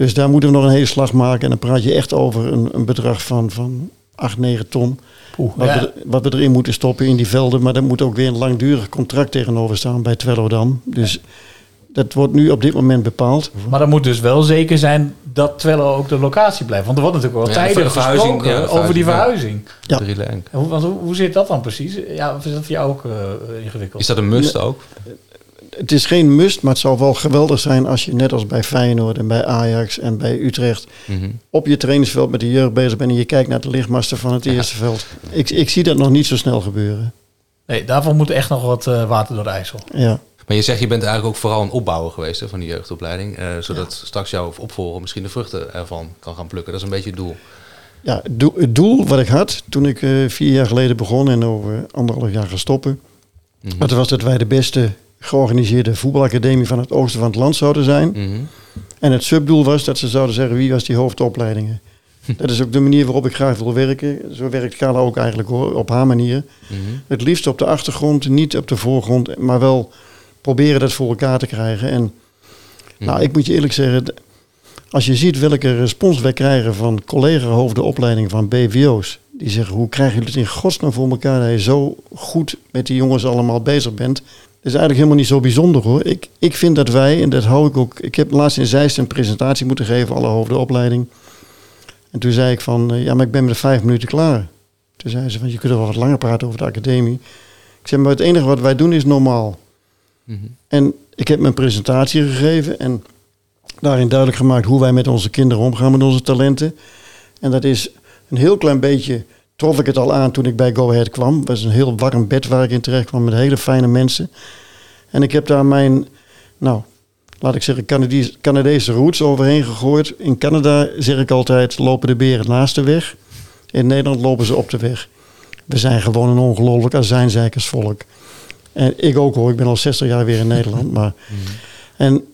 Dus daar moeten we nog een hele slag maken. En dan praat je echt over een, een bedrag van, van 8, 9 ton. Oeh, wat, ja. we, wat we erin moeten stoppen in die velden. Maar daar moet ook weer een langdurig contract tegenover staan bij Twello dan. Dus dat wordt nu op dit moment bepaald. Maar dan moet dus wel zeker zijn dat Twello ook de locatie blijft. Want er wordt natuurlijk wel Ja, verhuizing, gesproken ja, over die verhuizing. Ja. Want hoe, hoe zit dat dan precies? Ja, of is dat voor jou ook eh, ingewikkeld? Is dat een must ook? Het is geen must, maar het zou wel geweldig zijn als je net als bij Feyenoord en bij Ajax en bij Utrecht Mhm. op je trainingsveld met de jeugd bezig bent en je kijkt naar de lichtmasten van het eerste veld. Ik, ik zie dat nog niet zo snel gebeuren. Nee, daarvoor moet echt nog wat eh, water door de IJssel. Ja. Maar je zegt, je bent eigenlijk ook vooral een opbouwer geweest hè, van die jeugdopleiding. eh, zodat straks jouw opvolger misschien de vruchten ervan kan gaan plukken. Dat is een beetje het doel. Ja, het doel, het doel wat ik had toen ik eh, vier jaar geleden begon en over anderhalf jaar ga stoppen, Mhm. dat was dat wij de beste georganiseerde voetbalacademie van het oosten van het land zouden zijn. Mhm. En het subdoel was dat ze zouden zeggen wie was die hoofdopleidingen. Dat is ook de manier waarop ik graag wil werken. Zo werkt Carla ook eigenlijk hoor, op haar manier. Mhm. Het liefst op de achtergrond, niet op de voorgrond, maar wel proberen dat voor elkaar te krijgen. En nou, ik moet je eerlijk zeggen, als je ziet welke respons wij krijgen van collega-hoofden opleiding van BVO's, die zeggen hoe krijgen jullie het in godsnaam voor elkaar dat je zo goed met die jongens allemaal bezig bent. Dat is eigenlijk helemaal niet zo bijzonder hoor. Ik, ik vind dat wij, en dat hou ik ook. Ik heb laatst in Zeist een presentatie moeten geven, alle hoofden opleiding. En toen zei ik van, eh, ja, maar ik ben met vijf minuten klaar. Toen zei ze van, je kunt wel wat langer praten over de academie. Ik zei, maar het enige wat wij doen is normaal. En ik heb mijn presentatie gegeven en daarin duidelijk gemaakt hoe wij met onze kinderen omgaan, met onze talenten. En dat is een heel klein beetje, trof ik het al aan toen ik bij Go Ahead kwam. Het was een heel warm bed waar ik in terecht kwam met hele fijne mensen. En ik heb daar mijn, nou, laat ik zeggen, Canadees- Canadese roots overheen gegooid. In Canada zeg ik altijd, lopen de beren naast de weg. In Nederland lopen ze op de weg. We zijn gewoon een ongelooflijk azijnzijkersvolk. En ik ook hoor, ik ben al 60 jaar weer in Nederland. Maar, en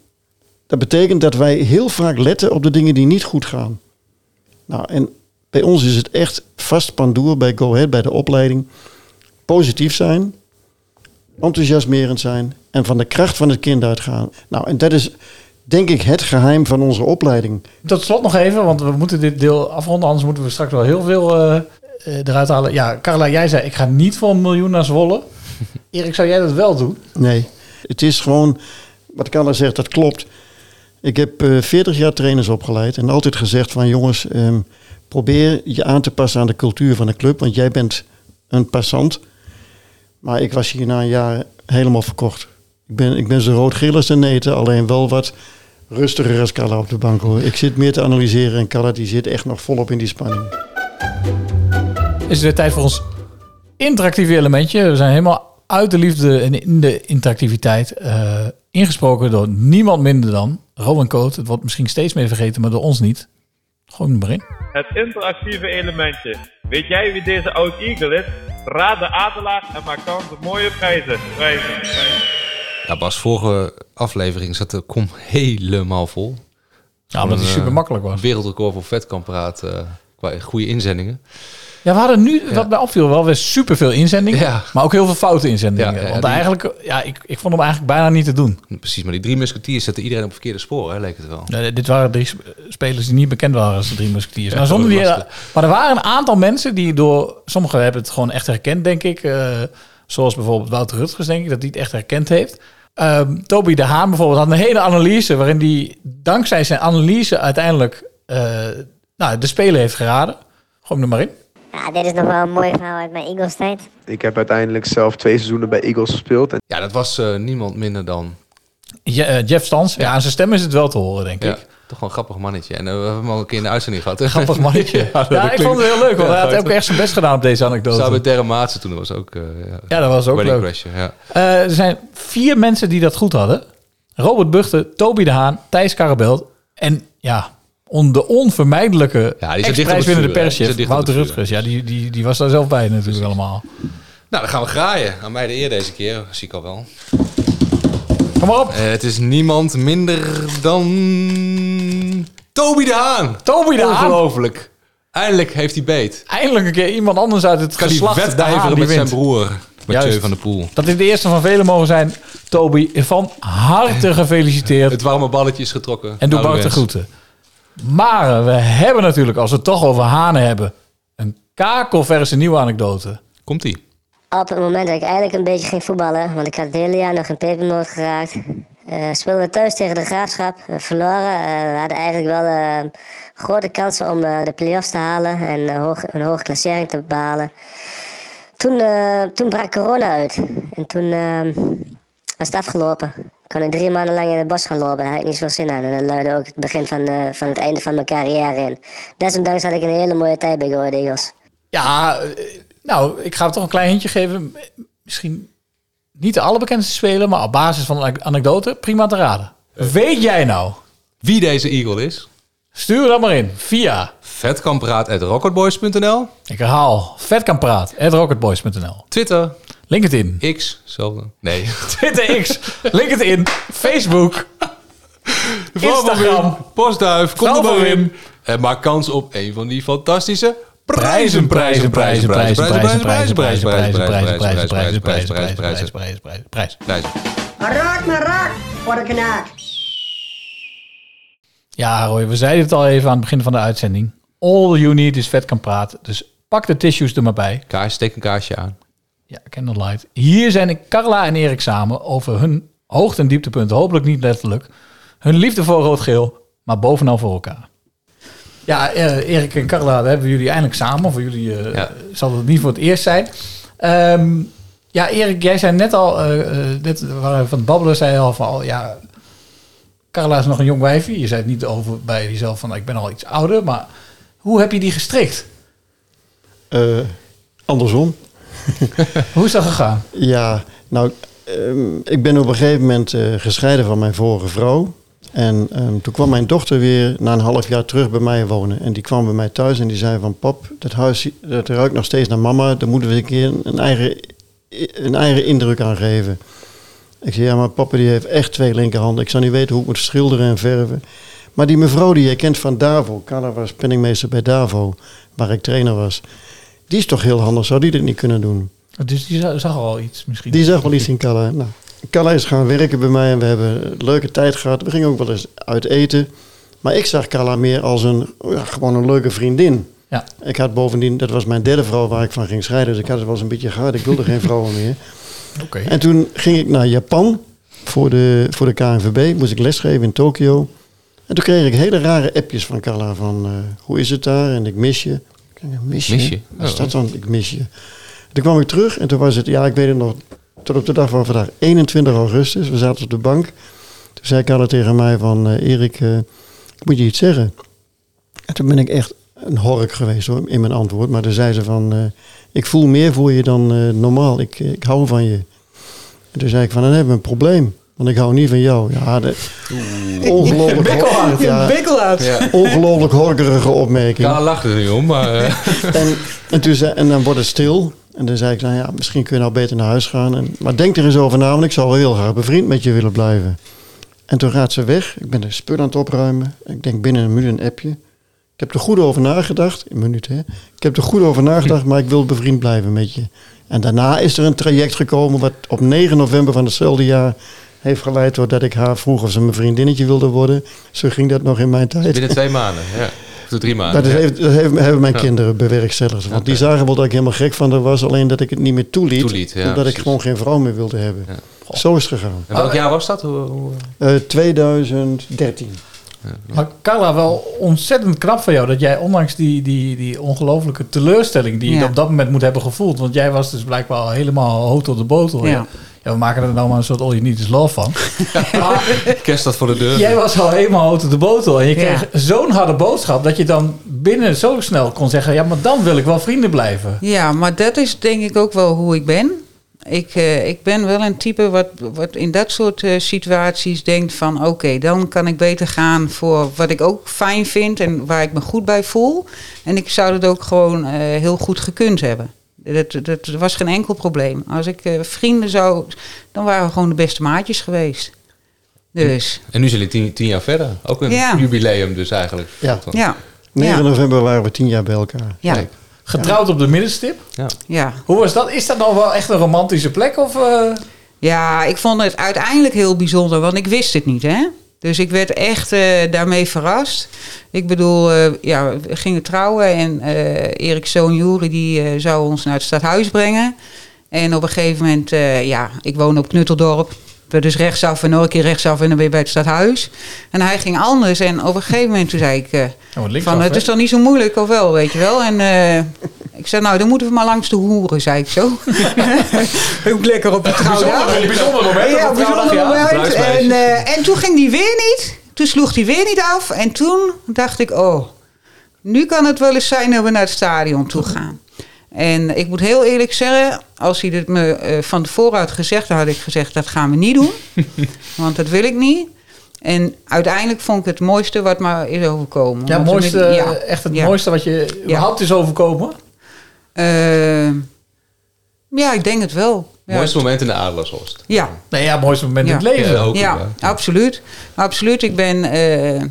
dat betekent dat wij heel vaak letten op de dingen die niet goed gaan. Nou, en bij ons is het echt vast pandoer bij Go Ahead, bij de opleiding. Positief zijn, enthousiasmerend zijn en van de kracht van het kind uitgaan. Nou, en dat is denk ik het geheim van onze opleiding. Tot slot nog even, want we moeten dit deel afronden. Anders moeten we straks wel heel veel eh, eh, eruit halen. Ja, Carla, jij zei ik ga niet voor een miljoen naar Zwolle. Erik, zou jij dat wel doen? Nee, het is gewoon, wat Carla zegt, dat klopt. Ik heb eh 40 jaar trainers opgeleid en altijd gezegd van jongens, ehm, probeer je aan te passen aan de cultuur van de club, want jij bent een passant. Maar ik was hier na een jaar helemaal verkocht. Ik ben, ik ben zo rood-geel als de neten, alleen wel wat rustiger als Carla op de bank hoor. Ik zit meer te analyseren en Carla die zit echt nog volop in die spanning. Is het weer tijd voor ons interactieve elementje. We zijn helemaal uit de liefde en in de interactiviteit eh, ingesproken door niemand minder dan Rowan Coat. Het wordt misschien steeds meer vergeten, maar door ons niet. Er maar in. Het interactieve elementje. Weet jij wie deze oud Eagle is? Raad de adelaar en maak kans op mooie prijzen. Prijzen. prijzen. Ja, Bas, vorige aflevering zat de kom helemaal vol. Ja, omdat die Een, super eh, makkelijk was. Wereldrecord voor vetkampraat eh qua goede inzendingen. Ja, we hadden nu, wat mij opviel, wel weer superveel inzendingen. Maar ook heel veel foute inzendingen. Ja, ja, Want die- eigenlijk, ja, ik, ik vond hem eigenlijk bijna niet te doen. Precies, maar die drie musketiers zetten iedereen op verkeerde sporen, hè, leek het wel. Nee, dit waren drie sp- spelers die niet bekend waren als de drie musketiers. Ja, nou, zonder die, maar er waren een aantal mensen die door... Sommigen hebben het gewoon echt herkend, denk ik. eh, zoals bijvoorbeeld Wouter Rutgers, denk ik, dat hij het echt herkend heeft. Ehm, Toby de Haan bijvoorbeeld had een hele analyse... waarin hij dankzij zijn analyse uiteindelijk eh, nou, de speler heeft geraden. Gooi hem er maar in. Ja, dit is nog wel een mooi verhaal uit mijn Eagles tijd. Ik heb uiteindelijk zelf twee seizoenen bij Eagles gespeeld. En Ja, dat was eh, niemand minder dan... Je- eh, Jeff Stans. Ja, aan zijn stem is het wel te horen, denk Ja, ik. toch wel een grappig mannetje. En eh, we hebben hem al een keer in de uitzending gehad. hè? Grappig mannetje. dat Ja, ik klinkt- vond het heel leuk, want hij had ook echt zijn best gedaan op deze anekdote. Samen met Terre Maatsen toen, dat was ook... eh, Ja, dat was ook leuk. Crasher, ja. Eh, er zijn vier mensen die dat goed hadden. Robert Buchten, Toby de Haan, Thijs Karabelt en ja, on, de onvermijdelijke Ja, die ex-prijswinnende? Die perschef dicht op Wouter. Rutgers. Ja, die, die, die was daar zelf bij natuurlijk allemaal. Nou, dan gaan we graaien. Aan mij de eer deze keer, zie ik al wel. Kom maar op. Eh, het is niemand minder dan... Toby de Haan. Toby de Haan. Ongelooflijk. Eindelijk heeft hij beet. Eindelijk een keer iemand anders uit het Kan geslacht de Haan wedijveren die met zijn broer. Mathieu van der Poel. Dat dit de eerste van velen mogen zijn. Toby, van harte gefeliciteerd. Het warme balletje is getrokken. En doe de Ouderwets. groeten. Maar eh, we hebben natuurlijk, als we het toch over hanen hebben, een kakelverse nieuwe anekdote. Komt-ie. Op het moment dat ik eigenlijk een beetje ging voetballen, want ik had het hele jaar nog in pepernoot geraakt, eh speelden we thuis tegen de Graafschap. We verloren. Eh, we hadden eigenlijk wel eh, grote kansen om eh, de play-offs te halen en eh, hoog, een hoge klassering te behalen. Toen, eh, toen brak corona uit. En toen eh, was het afgelopen. Kon ik drie maanden lang in het bos gaan lopen. Daar had ik niet zoveel zin aan. En dat luidde ook het begin van, eh, van het einde van mijn carrière in. Desondanks had ik een hele mooie tijd bij Go Ahead Eagles. Ja, eh, nou, ik ga het toch een klein hintje geven. Misschien niet de allerbekendste speler, maar op basis van een anekdote prima te raden. Weet jij nou wie deze Eagle is? Stuur dat maar in via vetkampraat.rocketboys.nl Ik herhaal, vetkampraat.rocketboys.nl Twitter. LinkedIn. X, hetzelfde. Nee. Twitter X, LinkedIn, Facebook, Instagram. Postduif, kom er maar in. En maak kans op een van die fantastische Prijzen, prijzen, prijzen, prijzen, prijzen, prijzen, prijzen, prijzen, prijzen, prijzen, prijzen, prijzen, prijzen, prijzen, prijzen, prijzen, prijzen, prijzen. prijzen. Raak me raak voor de knaak. Ja, Roy, we zeiden het al even aan het begin van de uitzending. All you need is vet kan praten. Dus pak de tissues er maar bij. Kaars, steek een kaarsje aan. Ja, candlelight. Hier zijn Carla en Erik samen over hun hoogte- en dieptepunten. Hopelijk niet letterlijk. Hun liefde voor rood-geel, maar bovenal voor elkaar. Ja, eh, Erik en Carla, daar hebben we jullie eindelijk samen. Voor jullie eh, zal het niet voor het eerst zijn. Ehm, ja, Erik, jij zei net al, we waren van het babbelen, zei al van, oh, ja, Carla is nog een jong wijfje. Je zei het niet over bij jezelf van, ik ben al iets ouder, maar hoe heb je die gestrikt? Eh, andersom. Hoe is dat gegaan? Ja, nou, ehm, ik ben op een gegeven moment eh, gescheiden van mijn vorige vrouw. En ehm, toen kwam mijn dochter weer na een half jaar terug bij mij wonen. En die kwam bij mij thuis en die zei van... Pap, dat huis dat ruikt nog steeds naar mama. Daar moeten we een keer een eigen, een eigen indruk aan geven. Ik zei, ja, maar papa die heeft echt twee linkerhanden. Ik zou niet weten hoe ik moet schilderen en verven. Maar die mevrouw die je kent van Davo... Carla was penningmeester bij Davo, waar ik trainer was. Die is toch heel handig, zou die dit niet kunnen doen? Dus die zag, al iets misschien. Die zag wel iets in Carla. Nou, Carla is gaan werken bij mij en we hebben een leuke tijd gehad. We gingen ook wel eens uit eten. Maar ik zag Carla meer als een, ja, gewoon een leuke vriendin. Ja. Ik had bovendien, dat was mijn derde vrouw waar ik van ging scheiden. Dus ik had het wel eens een beetje gehad. Ik wilde geen vrouwen meer. Oké. En toen ging ik naar Japan voor de, voor de KNVB. Moest ik lesgeven in Tokio. En toen kreeg ik hele rare appjes van Carla van... eh, hoe is het daar? En ik mis je. Ik denk, mis je? Mis je? Wat is Oh. dat dan? Ik mis je. Toen kwam ik terug en toen was het... Ja, ik weet het nog. Tot op de dag van vandaag. 21 augustus. We zaten op de bank. Toen zei Carla tegen mij van... eh, Erik, eh, ik moet je iets zeggen. En toen ben ik echt een hork geweest hoor, in mijn antwoord. Maar toen zei ze van... eh, ik voel meer voor je dan normaal. Ik, ik hou van je. En toen zei ik van, dan hebben we een probleem. Want ik hou niet van jou. Ja, de, ongelooflijk, Bikkelhard. ja. Ja. ongelooflijk horkerige opmerking. Lachte er niet om, maar... eh, En, en, toen zei, en dan wordt het stil. En dan zei ik, nou ja, misschien kun je nou beter naar huis gaan. En, maar denk er eens over na, want ik zou wel heel graag bevriend met je willen blijven. En toen gaat ze weg. Ik ben de spul aan het opruimen. Ik denk binnen een minuut een appje. Ik heb er goed over nagedacht. Een minuut, hè. Ik heb er goed over nagedacht, maar ik wil bevriend blijven met je. En daarna is er een traject gekomen wat op 9 november van hetzelfde jaar heeft geleid doordat ik haar vroeg of ze mijn vriendinnetje wilde worden. Zo ging dat nog in mijn tijd. Binnen twee maanden, ja. de drie maanden. Dat, is ja. even- dat hebben, hebben mijn Ja. kinderen bewerkstelligd. Want die zagen wel dat ik helemaal gek van haar was. Alleen dat ik het niet meer toeliet. Toeliet, ja, omdat ik gewoon geen vrouw meer wilde hebben. Zo is het gegaan. En welk jaar was dat? Hoe, hoe- Eh, 2013. Maar Carla, wel ontzettend knap van jou dat jij ondanks die, die, die ongelofelijke teleurstelling die je Ja. op dat moment moet hebben gevoeld, want jij was dus blijkbaar al helemaal hoog tot de botel. Ja. Ja. Ja, we maken er nou maar een soort all you need is love van. Kerst staat voor de deur. Jij was al helemaal hoog tot de botel en je Ja. kreeg zo'n harde boodschap dat je dan binnen zo snel kon zeggen, ja, maar dan wil ik wel vrienden blijven. Ja, maar dat is denk ik ook wel hoe ik ben. Ik, eh, ik ben wel een type wat, wat in dat soort eh, situaties denkt van... oké, dan kan ik beter gaan voor wat ik ook fijn vind en waar ik me goed bij voel. En ik zou het ook gewoon eh, heel goed gekund hebben. Dat, dat was geen enkel probleem. Als ik eh, vrienden zou... dan waren we gewoon de beste maatjes geweest. Dus, En nu zijn jullie tien, tien jaar verder. Ook een Ja. jubileum dus eigenlijk. Ja. ja. 9 Ja. november waren we tien jaar bij elkaar. Ja. Kijk. Getrouwd op de middenstip. Ja. Ja. Hoe was dat? Is dat nou wel echt een romantische plek? Of, eh? Ja, ik vond het uiteindelijk heel bijzonder, want ik wist het niet, hè. Dus ik werd echt eh, daarmee verrast. Ik bedoel, eh, ja, we gingen trouwen en eh Erik zoon Juri die eh, zou ons naar het stadhuis brengen. En op een gegeven moment, eh, ja, ik woon op Knutteldorp. We dus rechtsaf en nog een keer rechtsaf en dan weer bij het stadhuis. En hij ging anders en op een gegeven moment toen zei ik... eh, linksaf, van, het is toch niet zo moeilijk, of wel, weet je wel. En eh, ik zei, nou, dan moeten we maar langs de hoeren, zei ik zo. Ook lekker op de trouwdag. Bijzonder- bijzonder moment Ja, de bijzonder ja. moment. En, eh, en toen ging die weer niet. Toen sloeg die weer niet af. En toen dacht ik, oh, nu kan het wel eens zijn dat we naar het stadion toe gaan. En ik moet heel eerlijk zeggen, als hij het me eh, van tevoren had gezegd, dan had ik gezegd, dat gaan we niet doen. want dat wil ik niet. En uiteindelijk vond ik het mooiste wat me is overkomen. Ja, mooiste, ja, echt het ja. mooiste wat je überhaupt is overkomen? Eh, ja, ik denk het wel. Ja. Mooiste moment in de Adelaarshorst. Ja. Nee, ja, mooiste moment in het leven. Ja, ook, ja, ja. absoluut. Absoluut. Ik ben, eh,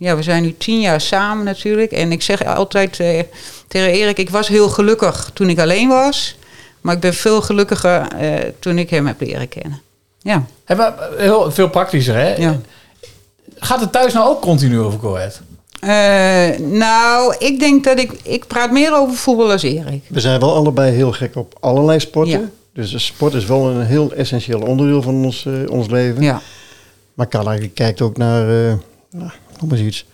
ja, we zijn nu tien jaar samen natuurlijk. En ik zeg altijd eh, tegen Erik, ik was heel gelukkig toen ik alleen was. Maar ik ben veel gelukkiger eh, toen ik hem heb leren kennen. Ja. Hè, maar heel, veel praktischer, hè? Ja. Gaat het thuis nou ook continu over Coët? Eh, nou, ik denk dat ik... Ik praat meer over voetbal als Erik. We zijn wel allebei heel gek op allerlei sporten. Ja. Dus de sport is wel een heel essentieel onderdeel van ons, eh, ons leven. Ja. Maar Carla kijkt ook naar, eh nou, noem eens iets,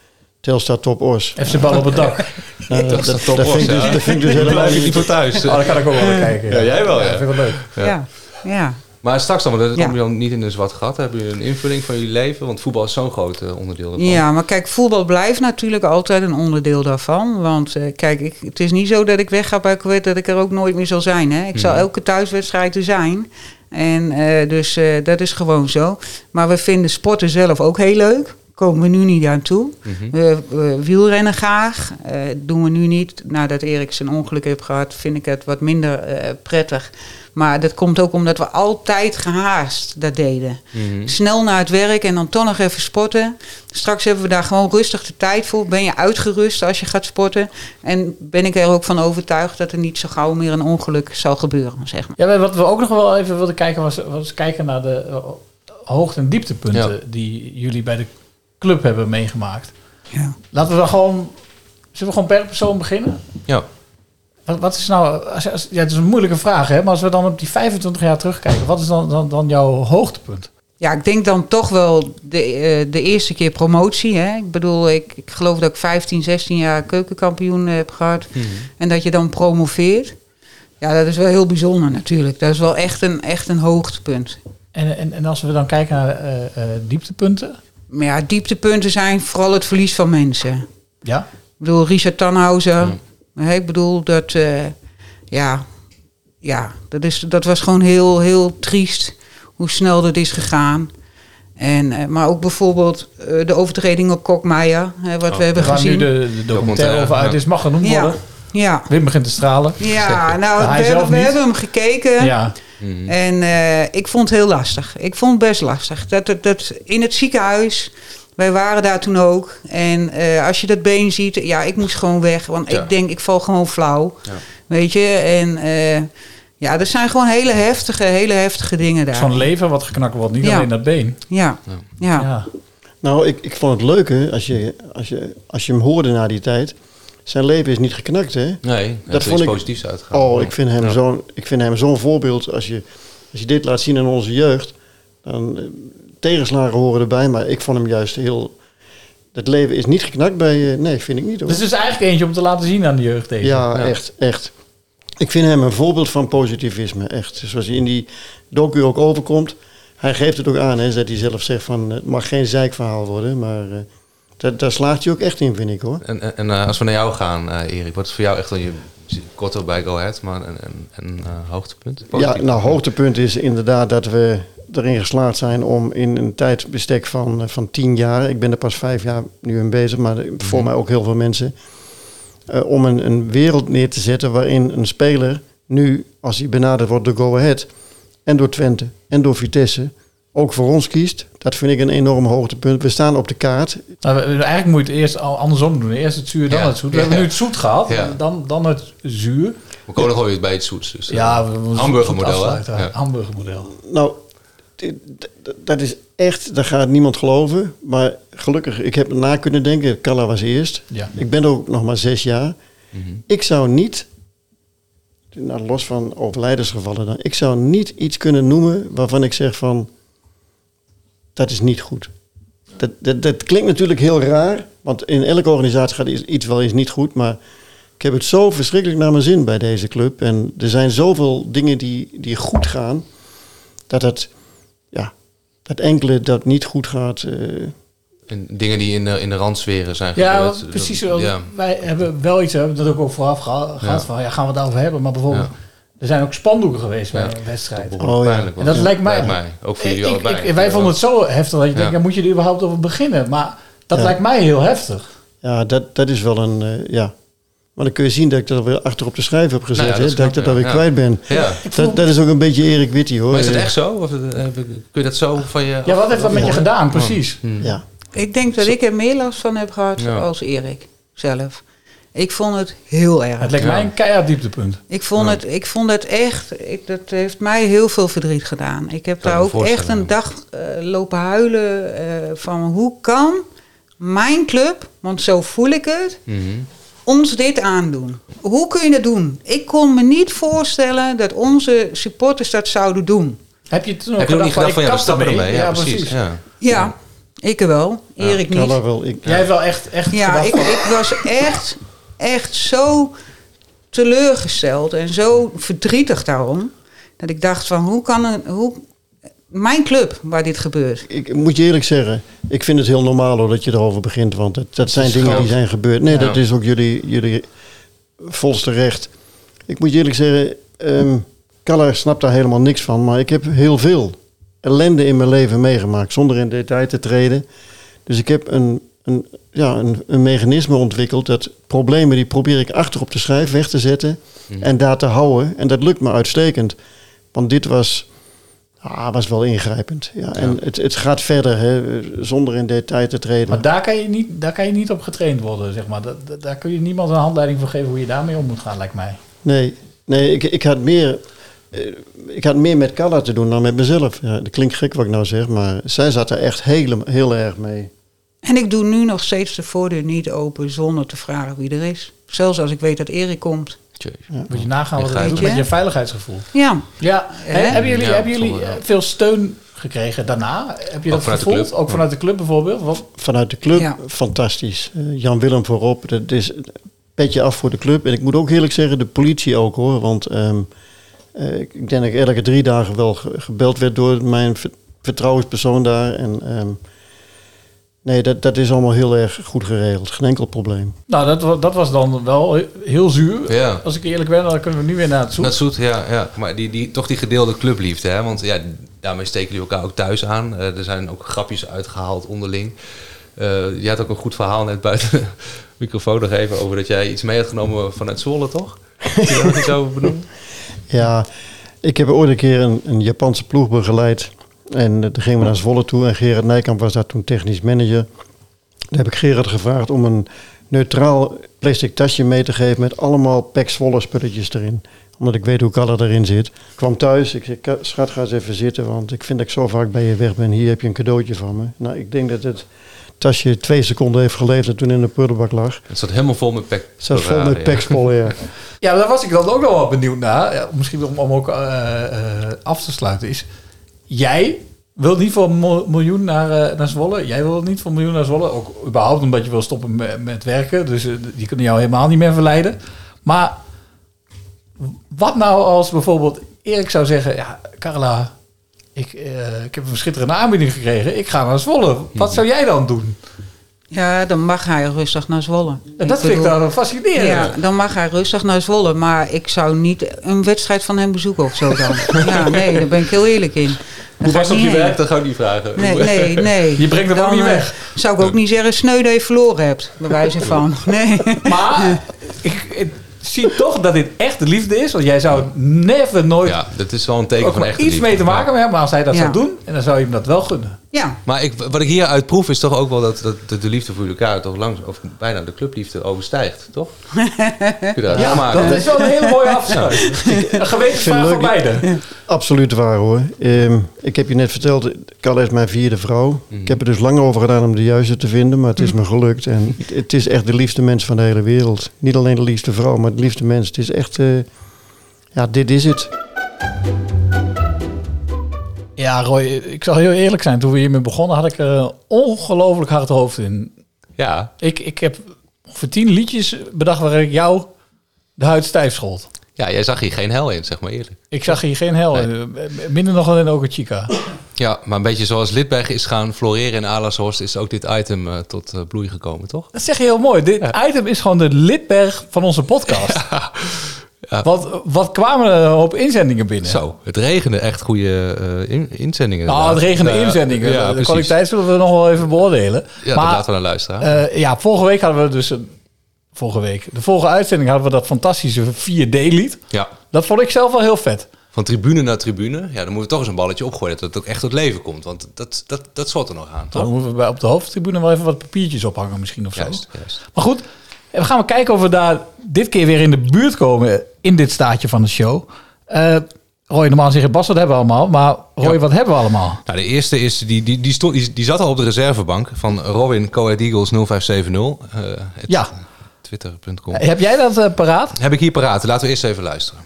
Telstar Top Os. FC Bal op het dak. Nou, dat, Telstar dat, Top dat Os, vind ik dus, ja. dat vind ik dus helemaal niet. voor thuis. Oh, daar kan ik ook wel naar kijken. Ja, jij wel, ja. vind ik wel leuk. Ja. ja. Maar straks dan, want dat Ja. kom je dan niet in een zwart gat. Hebben jullie een invulling van jullie leven? Want voetbal is zo'n groot eh, onderdeel. Ja, maar kijk, voetbal blijft natuurlijk altijd een onderdeel daarvan. Want eh, kijk, ik, het is niet zo dat ik wegga bij Kuwait dat ik er ook nooit meer zal zijn. Hè? Ik zal Mhm. elke thuiswedstrijd er zijn. En eh, dus eh, dat is gewoon zo. Maar we vinden sporten zelf ook heel leuk. Komen we nu niet aan toe. Mhm. We, we wielrennen graag. Eh, doen we nu niet. Nadat Erik zijn ongeluk heeft gehad, vind ik het wat minder eh, prettig. Maar dat komt ook omdat we altijd gehaast dat deden. Mhm. Snel naar het werk en dan toch nog even sporten. Straks hebben we daar gewoon rustig de tijd voor. Ben je uitgerust als je gaat sporten. En ben ik er ook van overtuigd dat er niet zo gauw meer een ongeluk zal gebeuren. Zeg maar. Ja, wat we ook nog wel even wilden kijken was, was kijken naar de eh, hoogte- en dieptepunten Ja. die jullie bij de club hebben meegemaakt. Ja. Laten we dan gewoon, zullen we gewoon per persoon beginnen? Ja. Wat, wat is nou, als, als- ja, het is een moeilijke vraag, hè? maar als we dan op die 25 jaar terugkijken, wat is dan, dan, dan jouw hoogtepunt? Ja, ik denk dan toch wel de, eh, de eerste keer promotie. Hè? Ik bedoel, ik, ik geloof dat ik 15, 16 jaar keukenkampioen heb gehad. En dat je dan promoveert. Ja, dat is wel heel bijzonder natuurlijk. Dat is wel echt een, echt een hoogtepunt. En, en, en als we dan kijken naar eh, eh, dieptepunten? Maar ja, dieptepunten zijn vooral het verlies van mensen. Ja? Ik bedoel, Richard Tannhauser. Hè, ik bedoel, dat, eh, ja, ja, dat, is, dat was gewoon heel, heel triest hoe snel dat is gegaan. En, eh, maar ook bijvoorbeeld eh, de overtreding op Kokmeijer, hè, wat we hebben Waar gezien. nu de, de documentaire over uit is, mag genoemd Ja. worden. Ja. Wim begint te stralen. Ja, nou, we, zelf hebben, we hebben hem gekeken. Ja. En eh, ik vond het heel lastig. Ik vond het best lastig. Dat, dat, dat in het ziekenhuis, wij waren daar toen ook. En eh, als je dat been ziet, ja, ik moest gewoon weg. Want Ja. ik denk, ik val gewoon flauw. Ja. Weet je, en eh, ja, er zijn gewoon hele heftige, hele heftige dingen daar. Zo'n leven wat geknakt wordt, niet Ja. alleen dat been. Ja, ja. Ja. Nou, ik, ik vond het leuke, als je, als, je, als je hem hoorde na die tijd... Zijn leven is niet geknakt, hè? Nee, dat is iets positiefs uitgegaan. Oh, ik vind hem Ja. zo'n ik vind hem zo'n voorbeeld. Als je, als je dit laat zien aan onze jeugd... dan eh, tegenslagen horen erbij. Maar ik vond hem juist heel... Het leven is niet geknakt bij... eh, nee, vind ik niet, hoor. Dus het is eigenlijk eentje om te laten zien aan de jeugd deze. Ja, echt, echt. Ik vind hem een voorbeeld van positivisme, echt. Zoals hij in die docu ook overkomt. Hij geeft het ook aan, hè, dat hij zelf zegt van... het mag geen zeikverhaal worden, maar... eh, daar, daar slaagt hij ook echt in, vind ik, hoor. En, en, en, eh, als we naar jou gaan, eh, Erik, wat is voor jou echt dan je korter bij Go Ahead, maar een, een, een eh, hoogtepunt? Ja, nou, hoogtepunt is inderdaad dat we erin geslaagd zijn om in een tijdsbestek van, van tien jaar... ik ben er pas vijf jaar nu in bezig, maar voor mij ook heel veel mensen... om een, een wereld neer te zetten waarin een speler nu, als hij benaderd wordt door Go Ahead... en door Twente en door Vitesse, ook voor ons kiest. Dat vind ik een enorm hoogtepunt. We staan op de kaart. Nou, eigenlijk moet je het eerst al andersom doen. Eerst het zuur, dan Ja. het zoet. We hebben nu het zoet gehad, Ja. dan, dan het zuur. We komen nog wel weer bij het zoets. Dus, eh, Ja, moeten hamburgermodel. Hamburgermodel. Nou, dat is echt, daar gaat niemand geloven. Maar gelukkig, ik heb na kunnen denken. Kalla was eerst. Ja. Ik ben er ook nog maar zes jaar. Ik zou niet, nou, los van overlijdensgevallen dan, ik zou niet iets kunnen noemen waarvan ik zeg van, dat is niet goed. Dat, dat, dat klinkt natuurlijk heel raar, want in elke organisatie gaat iets wel eens niet goed, maar ik heb het zo verschrikkelijk naar mijn zin bij deze club. En er zijn zoveel dingen die, die goed gaan, dat het, ja, dat enkele dat niet goed gaat. eh, En dingen die in de, in de randsferen zijn Ja, gebeurd. precies. Dat- ja. Wij hebben wel iets, we hebben dat ook al vooraf geha- gehad Ja. van, ja, gaan we het daarover hebben? Maar bijvoorbeeld, er zijn ook spandoeken geweest bij een wedstrijd. Dat Oh, pijnlijk En dat lijkt mij... Lijkt mij. Ook voor jullie Ik- ik- allebei. ik- wij vonden het zo heftig dat je Ja. denkt, ja, moet je er überhaupt over beginnen? Maar dat Ja. lijkt mij heel heftig. Ja, dat, dat is wel een, eh, ja. Maar dan kun je zien dat ik dat weer achter op de schrijf heb gezet. Nou ja, dat dat, ik dat ja. kwijt ben. Ja. Dat, dat is ook een beetje Erik Witty hoor. Maar is het echt zo? Of, eh, kun je dat zo van je... Ja, wat heeft dat met je gedaan, precies? Hmm. Ja. Ik denk dat ik er meer last van heb gehad Ja. als Erik zelf. Ik vond het heel erg. Het lijkt mij een keihard dieptepunt. Ik vond, het, ik vond het echt, ik, dat heeft mij heel veel verdriet gedaan. Ik heb daar ook echt een dag eh, lopen huilen eh, van hoe kan mijn club, want zo voel ik het, Mhm. ons dit aandoen. Hoe kun je dat doen? Ik kon me niet voorstellen dat onze supporters dat zouden doen. Heb je toen ook Heb je ook niet gedacht van, ja, we stappen ermee? ermee? Ja, precies. Ja. Ja, ik wel. Erik niet. Wel. Ik, Jij hebt wel echt, echt Ja, ik, ik was echt, echt zo teleurgesteld en zo verdrietig daarom. Dat ik dacht van hoe kan een, hoe, mijn club waar dit gebeurt. ik moet je eerlijk zeggen, ik vind het heel normaal hoor dat je erover begint. Want dat, dat zijn dingen die zijn gebeurd. Nee, Ja. dat is ook jullie, jullie volste recht. Ik moet je eerlijk zeggen, ehm Kalla snapt daar helemaal niks van. Maar ik heb heel veel ellende in mijn leven meegemaakt. Zonder in detail te treden. Dus ik heb een, een, ja, een, een mechanisme ontwikkeld. Dat problemen die probeer ik achter op de schijf weg te zetten. Mhm. En daar te houden. En dat lukt me uitstekend. Want dit was, ah, was wel ingrijpend. Ja, En het, het gaat verder, hè, zonder in detail te treden. Maar daar kan, je niet, daar kan je niet op getraind worden, zeg maar. Dat, dat- daar kun je niemand een handleiding voor geven hoe je daarmee om moet gaan, lijkt mij. Nee, nee ik, ik, had meer, eh, ik had meer met Carla te doen dan met mezelf. Ja, dat klinkt gek wat ik nou zeg, maar zij zat er echt heel, heel erg mee. En ik doe nu nog steeds de voordeur niet open zonder te vragen wie er is. Zelfs als ik weet dat Erik komt. Moet je nagaan wat het doet met je veiligheidsgevoel. Ja. Ja? He- hebben jullie, Ja, hebben jullie veel steun gekregen daarna? Heb je Ook dat vanuit de gevoeld? club. Ook vanuit de club bijvoorbeeld? Wat, Vanuit de club, Ja. fantastisch. Eh, Jan Willem voorop, dat is een petje af voor de club. En ik moet ook eerlijk zeggen, de politie ook hoor. Want ehm, eh, ik denk dat ik elke drie dagen wel ge- gebeld werd door mijn ver- vertrouwenspersoon daar. En ehm, nee, dat, dat is allemaal heel erg goed geregeld. Geen enkel probleem. nou, dat, dat was dan wel heel zuur. Ja. Als ik eerlijk ben, dan kunnen we nu weer naar het zoek. Dat zoet, ja, ja. Maar die, die, toch die gedeelde clubliefde, hè? Want ja, daarmee steken jullie elkaar ook thuis aan. Eh, er zijn ook grapjes uitgehaald onderling. Eh je had ook een goed verhaal net buiten de microfoon nog even over dat jij iets mee had genomen vanuit Zwolle, toch? Kun je daar iets over benoemen? Ja, ik heb ooit een keer een, een Japanse ploeg begeleid. En eh, toen gingen we naar Zwolle toe. En Gerard Nijkamp was daar toen technisch manager. Toen heb ik Gerard gevraagd om een neutraal plastic tasje mee te geven... met allemaal Pek Zwolle spulletjes erin. Omdat ik weet hoe Kalle erin zit. Ik kwam thuis, ik zei, "Ka- schat ga eens even zitten, want ik vind dat ik zo vaak bij je weg ben. Hier heb je een cadeautje van me. Nou, ik denk dat het tasje twee seconden heeft geleefd en toen in de prullenbak lag. Het zat helemaal vol met pek. Het zat vol met pekspol, ja. Ja, daar was ik dan ook nog wel benieuwd naar. Ja, misschien om, om ook eh, eh, af te sluiten is... Jij wilt niet voor een miljoen naar, eh, naar Zwolle. Jij wilt niet voor een miljoen naar Zwolle. Ook überhaupt omdat je wil stoppen met, met werken. Dus eh, die kunnen jou helemaal niet meer verleiden. Maar wat nou als bijvoorbeeld Erik zou zeggen... Ja, Carla, ik, eh, ik heb een schitterende aanbieding gekregen. Ik ga naar Zwolle. Wat zou jij dan doen? Ja, dan mag hij rustig naar Zwolle. En dat vind ik dan fascinerend. Ja, dan mag hij rustig naar Zwolle. Maar ik zou niet een wedstrijd van hem bezoeken of zo dan. ja, nee, daar ben ik heel eerlijk in. Hoe was het op je heen. werk? Dat ga ik niet vragen. Nee, nee, nee. Je brengt hem ook niet eh, weg. Zou ik ook niet zeggen, sneu dat je verloren hebt. Bij wijze van. Nee. Maar ik, ik zie toch dat dit echt de liefde is. Want jij zou never nooit Ja, dat is wel een teken van echte iets liefde. mee te maken hebben. Maar als hij dat Ja. zou doen, en dan zou je hem dat wel gunnen. Ja. Maar ik, wat ik hieruit proef is toch ook wel dat, dat, de liefde voor elkaar toch langs, of bijna de clubliefde overstijgt, toch? Kun je daaruit Ja, opmaken? dat is wel een hele mooie afsluiting. Een gewetensvraag voor beide. Absoluut waar hoor. Ehm, ik heb je net verteld, Kalle is mijn vierde vrouw. Ik heb er dus lang over gedaan om de juiste te vinden, maar het is me gelukt. En het, het is echt de liefste mens van de hele wereld. Niet alleen de liefste vrouw, maar de liefste mens. Het is echt, eh, ja, dit is het. Ja, Roy, ik zal heel eerlijk zijn. Toen we hiermee begonnen, had ik er een ongelooflijk hard hoofd in. Ja. Ik, ik heb voor tien liedjes bedacht waar ik jou de huid stijf schold. Ja, jij zag hier geen hel in, zeg maar eerlijk. Ik zag hier geen hel. in. Minder nog dan in Oka Chica. Ja, maar een beetje zoals Lidberg is gaan floreren in Alershorst, is ook dit item eh, tot eh, bloei gekomen, toch? Dat zeg je heel mooi. Dit item is gewoon de Lidberg van onze podcast. Wat, wat kwamen er op inzendingen binnen? Zo, het regende echt goede in- inzendingen. Nou, het regende inzendingen. Ja, de precies. kwaliteit zullen we nog wel even beoordelen. Ja, dat laten we naar luisteren. eh, ja, vorige week hadden we dus... Vorige week. De vorige uitzending hadden we dat fantastische 4D-lied. Ja. Dat vond ik zelf wel heel vet. Van tribune naar tribune, ja, dan moeten we toch eens een balletje opgooien dat het ook echt tot leven komt. Want dat, dat, dat zort er nog aan, Dan toch? moeten we bij- op de hoofdtribune wel even wat papiertjes ophangen misschien of zo. Juist, juist. Maar goed, we gaan maar kijken of we daar dit keer weer in de buurt komen in dit staatje van de show. Eh Roy, normaal zeg je Bas, wat hebben we allemaal? Maar Roy, wat hebben we allemaal? Nou, de eerste is, die, die, die, stond, die, die zat al op de reservebank van Robin Coed Eagles 0570. eh, het- Ja. Twitter.com. Heb jij dat eh, paraat? Heb ik hier paraat. Laten we eerst even luisteren.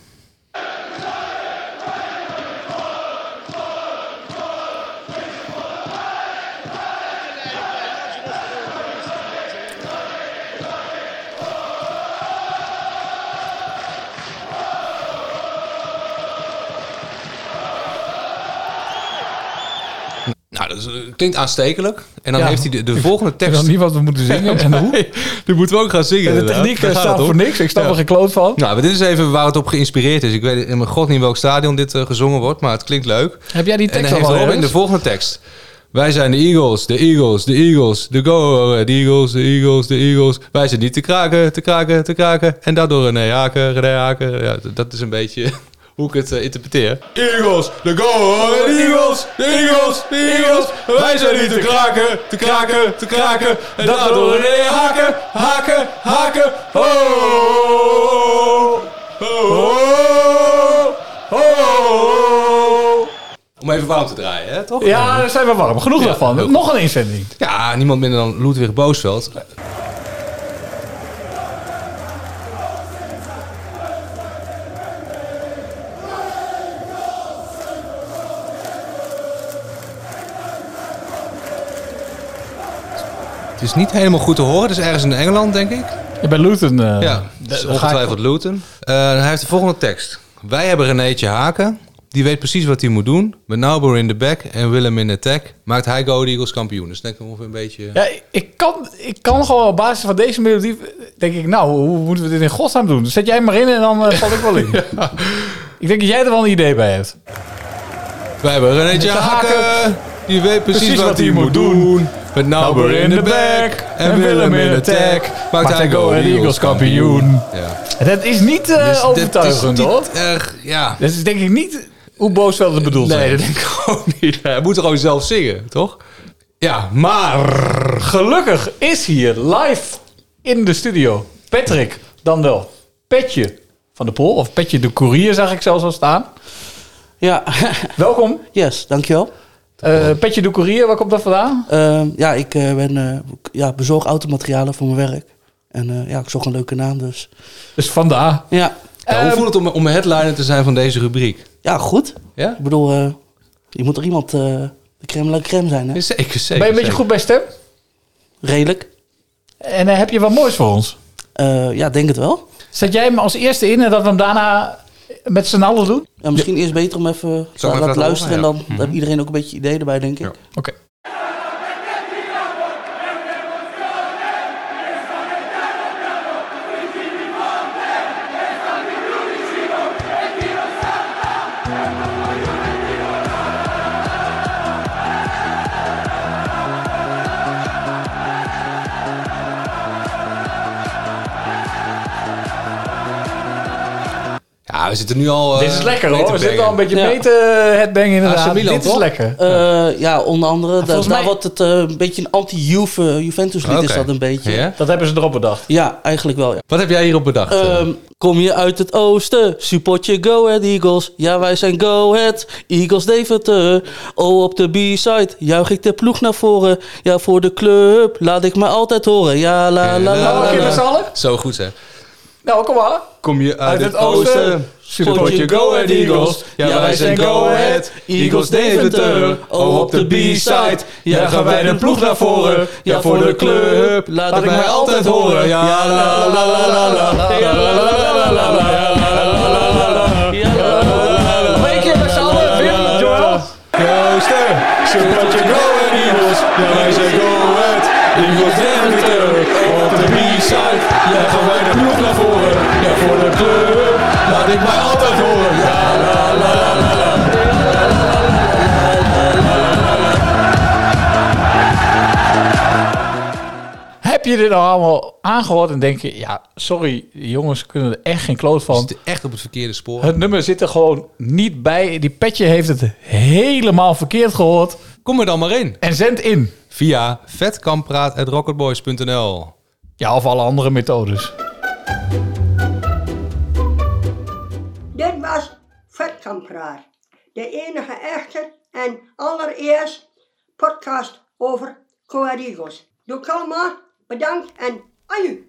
Klinkt aanstekelijk. En dan Ja. heeft hij de, de volgende Ik tekst. weet nog niet wat we moeten zingen en hoe. Nu moeten we ook gaan zingen. En de techniek eh, staat voor niks. Ik snap Ja. er geen kloot van. Nou, maar dit is even waar het op geïnspireerd is. Ik weet in mijn god niet in welk stadion dit eh, gezongen wordt, maar het klinkt leuk. Heb jij die En tekst dan al heeft wel Robin de volgende tekst. Wij zijn de Eagles, de Eagles, de Eagles, de Go Red Eagles, de Eagles, de Eagles. Wij zijn niet te kraken, te kraken, te kraken. En daardoor René Haken, René Haken. Ja, dat is een beetje hoe ik het eh, interpreteer. Eagles, de Go Red Eagles, de Eagles, de Eagles. Wij zijn niet te kraken, te kraken, te kraken. En daardoor René Haken, Haken, Haken. Ho, ho, ho, ho. Om even warm te draaien, hè, toch? Ja, daar zijn we warm. Genoeg Ja, daarvan. Nog een inzending. Ja, niemand minder dan Ludwig Boosveld. Het is niet helemaal goed te horen. Het is ergens in Engeland, denk ik. Ja, bij Luton. eh, ja, d- het is daar ga ongetwijfeld Luton. Eh, hij heeft de volgende tekst. Wij hebben Renéetje Haken. Die weet precies wat hij moet doen. Met Nauber in de back en Willem in attack. Maakt hij Go Eagles kampioen. Dus denk ik ongeveer een beetje... Ja, ik- ik kan, ik kan gewoon op basis van deze melodie... denk ik, nou, hoe moeten we dit in godsnaam doen? Zet jij maar in en dan eh, val ik wel in. Ik denk dat jij er wel een idee bij hebt. Wij hebben Renéetje Haken. Die weet precies, wat hij moet doen. Met Nauber in de back en Willem in attack. Maakt hij Go Eagles kampioen. Ja. Dat is niet eh, Dus overtuigend, is hoor. erg, ja. Dat is denk ik niet hoe boos wel het bedoeld Nee, zijn. dat denk ik ook niet. Hij moet er gewoon zelf zingen, toch? Ja, maar... Gelukkig is hier live in de studio Patrick, dan wel Petje van de Pool. Of Petje de Courier zag ik zelfs al staan. Ja. Welkom. Yes, dankjewel. Eh Petje de Courier, waar komt dat vandaan? Uh, ja, ik uh, ben uh, ja, bezorg automaterialen voor mijn werk. En uh, ja, ik zocht een leuke naam dus. Dus vandaar. Ja. ja hoe voelt het om, om een headliner te zijn van deze rubriek? Ja, goed. Ja? Ik bedoel, je moet er iemand de crème la crème zijn, hè? Zeker, zeker. Ben je een beetje goed bij stem? Redelijk. En heb je wat moois voor ons? ja, denk het wel. Zet jij hem als eerste in en dat we hem daarna met z'n allen doen? Ja, misschien eerst beter om even te laten luisteren. En dan, heeft iedereen ook een beetje idee erbij, denk ik. Oké. Okay. We zitten nu al. Dit is lekker hoor. We zitten al een beetje ja. mee te headbangen inderdaad. Milan, Dit is lekker. Uh, ja, onder andere. Da mij... Daar wordt het uh, een beetje een anti-Juventus lied is dat een beetje. Ja? Dat hebben ze erop bedacht. Ja, eigenlijk wel. Ja. Wat heb jij hierop bedacht? Um, kom je uit het oosten, support je Go Ahead Eagles. Ja, wij zijn Go Ahead Eagles Deventer. Oh, op de B-side juich ik de ploeg naar voren. Ja, voor de club laat ik me altijd horen. Ja, la la la. Nou, la, met z'n allen? Zo goed zeg. Nou, kom maar. Kom je uit, uit het, het oosten, oosten support je Go Ahead Eagles. Ja, wij zijn Go Ahead Eagles Deventer. Oh, op de B-side ja, gaan wij de ploeg naar voren. Ja, voor de club laat ik mij altijd horen. Ja, la la la la la la. Ja, la la la la la. Nog één keer met z'n allen. Wim, Joel. Joosten, support je Go Ahead Eagles. Ja, wij zijn Go Ahead Eagles Deventer. Op de B-side ja, gaan wij de ploeg naar voren. Ja, voor de club laat ik mij altijd horen. Ja, la la la la. Heb je dit nou allemaal aangehoord en denk je, ja, sorry, die jongens kunnen er echt geen kloot van. Zitten echt op het verkeerde spoor. Het nummer zit er gewoon niet bij. Die petje heeft het helemaal verkeerd gehoord. Kom er dan maar in. En zend in. Via vetkampraat.rocketboys.nl Ja, of alle andere methodes. Dit was Vetkampraat. De enige echte en allereerst podcast over Coadigos. Doe kalma, bedankt en aju.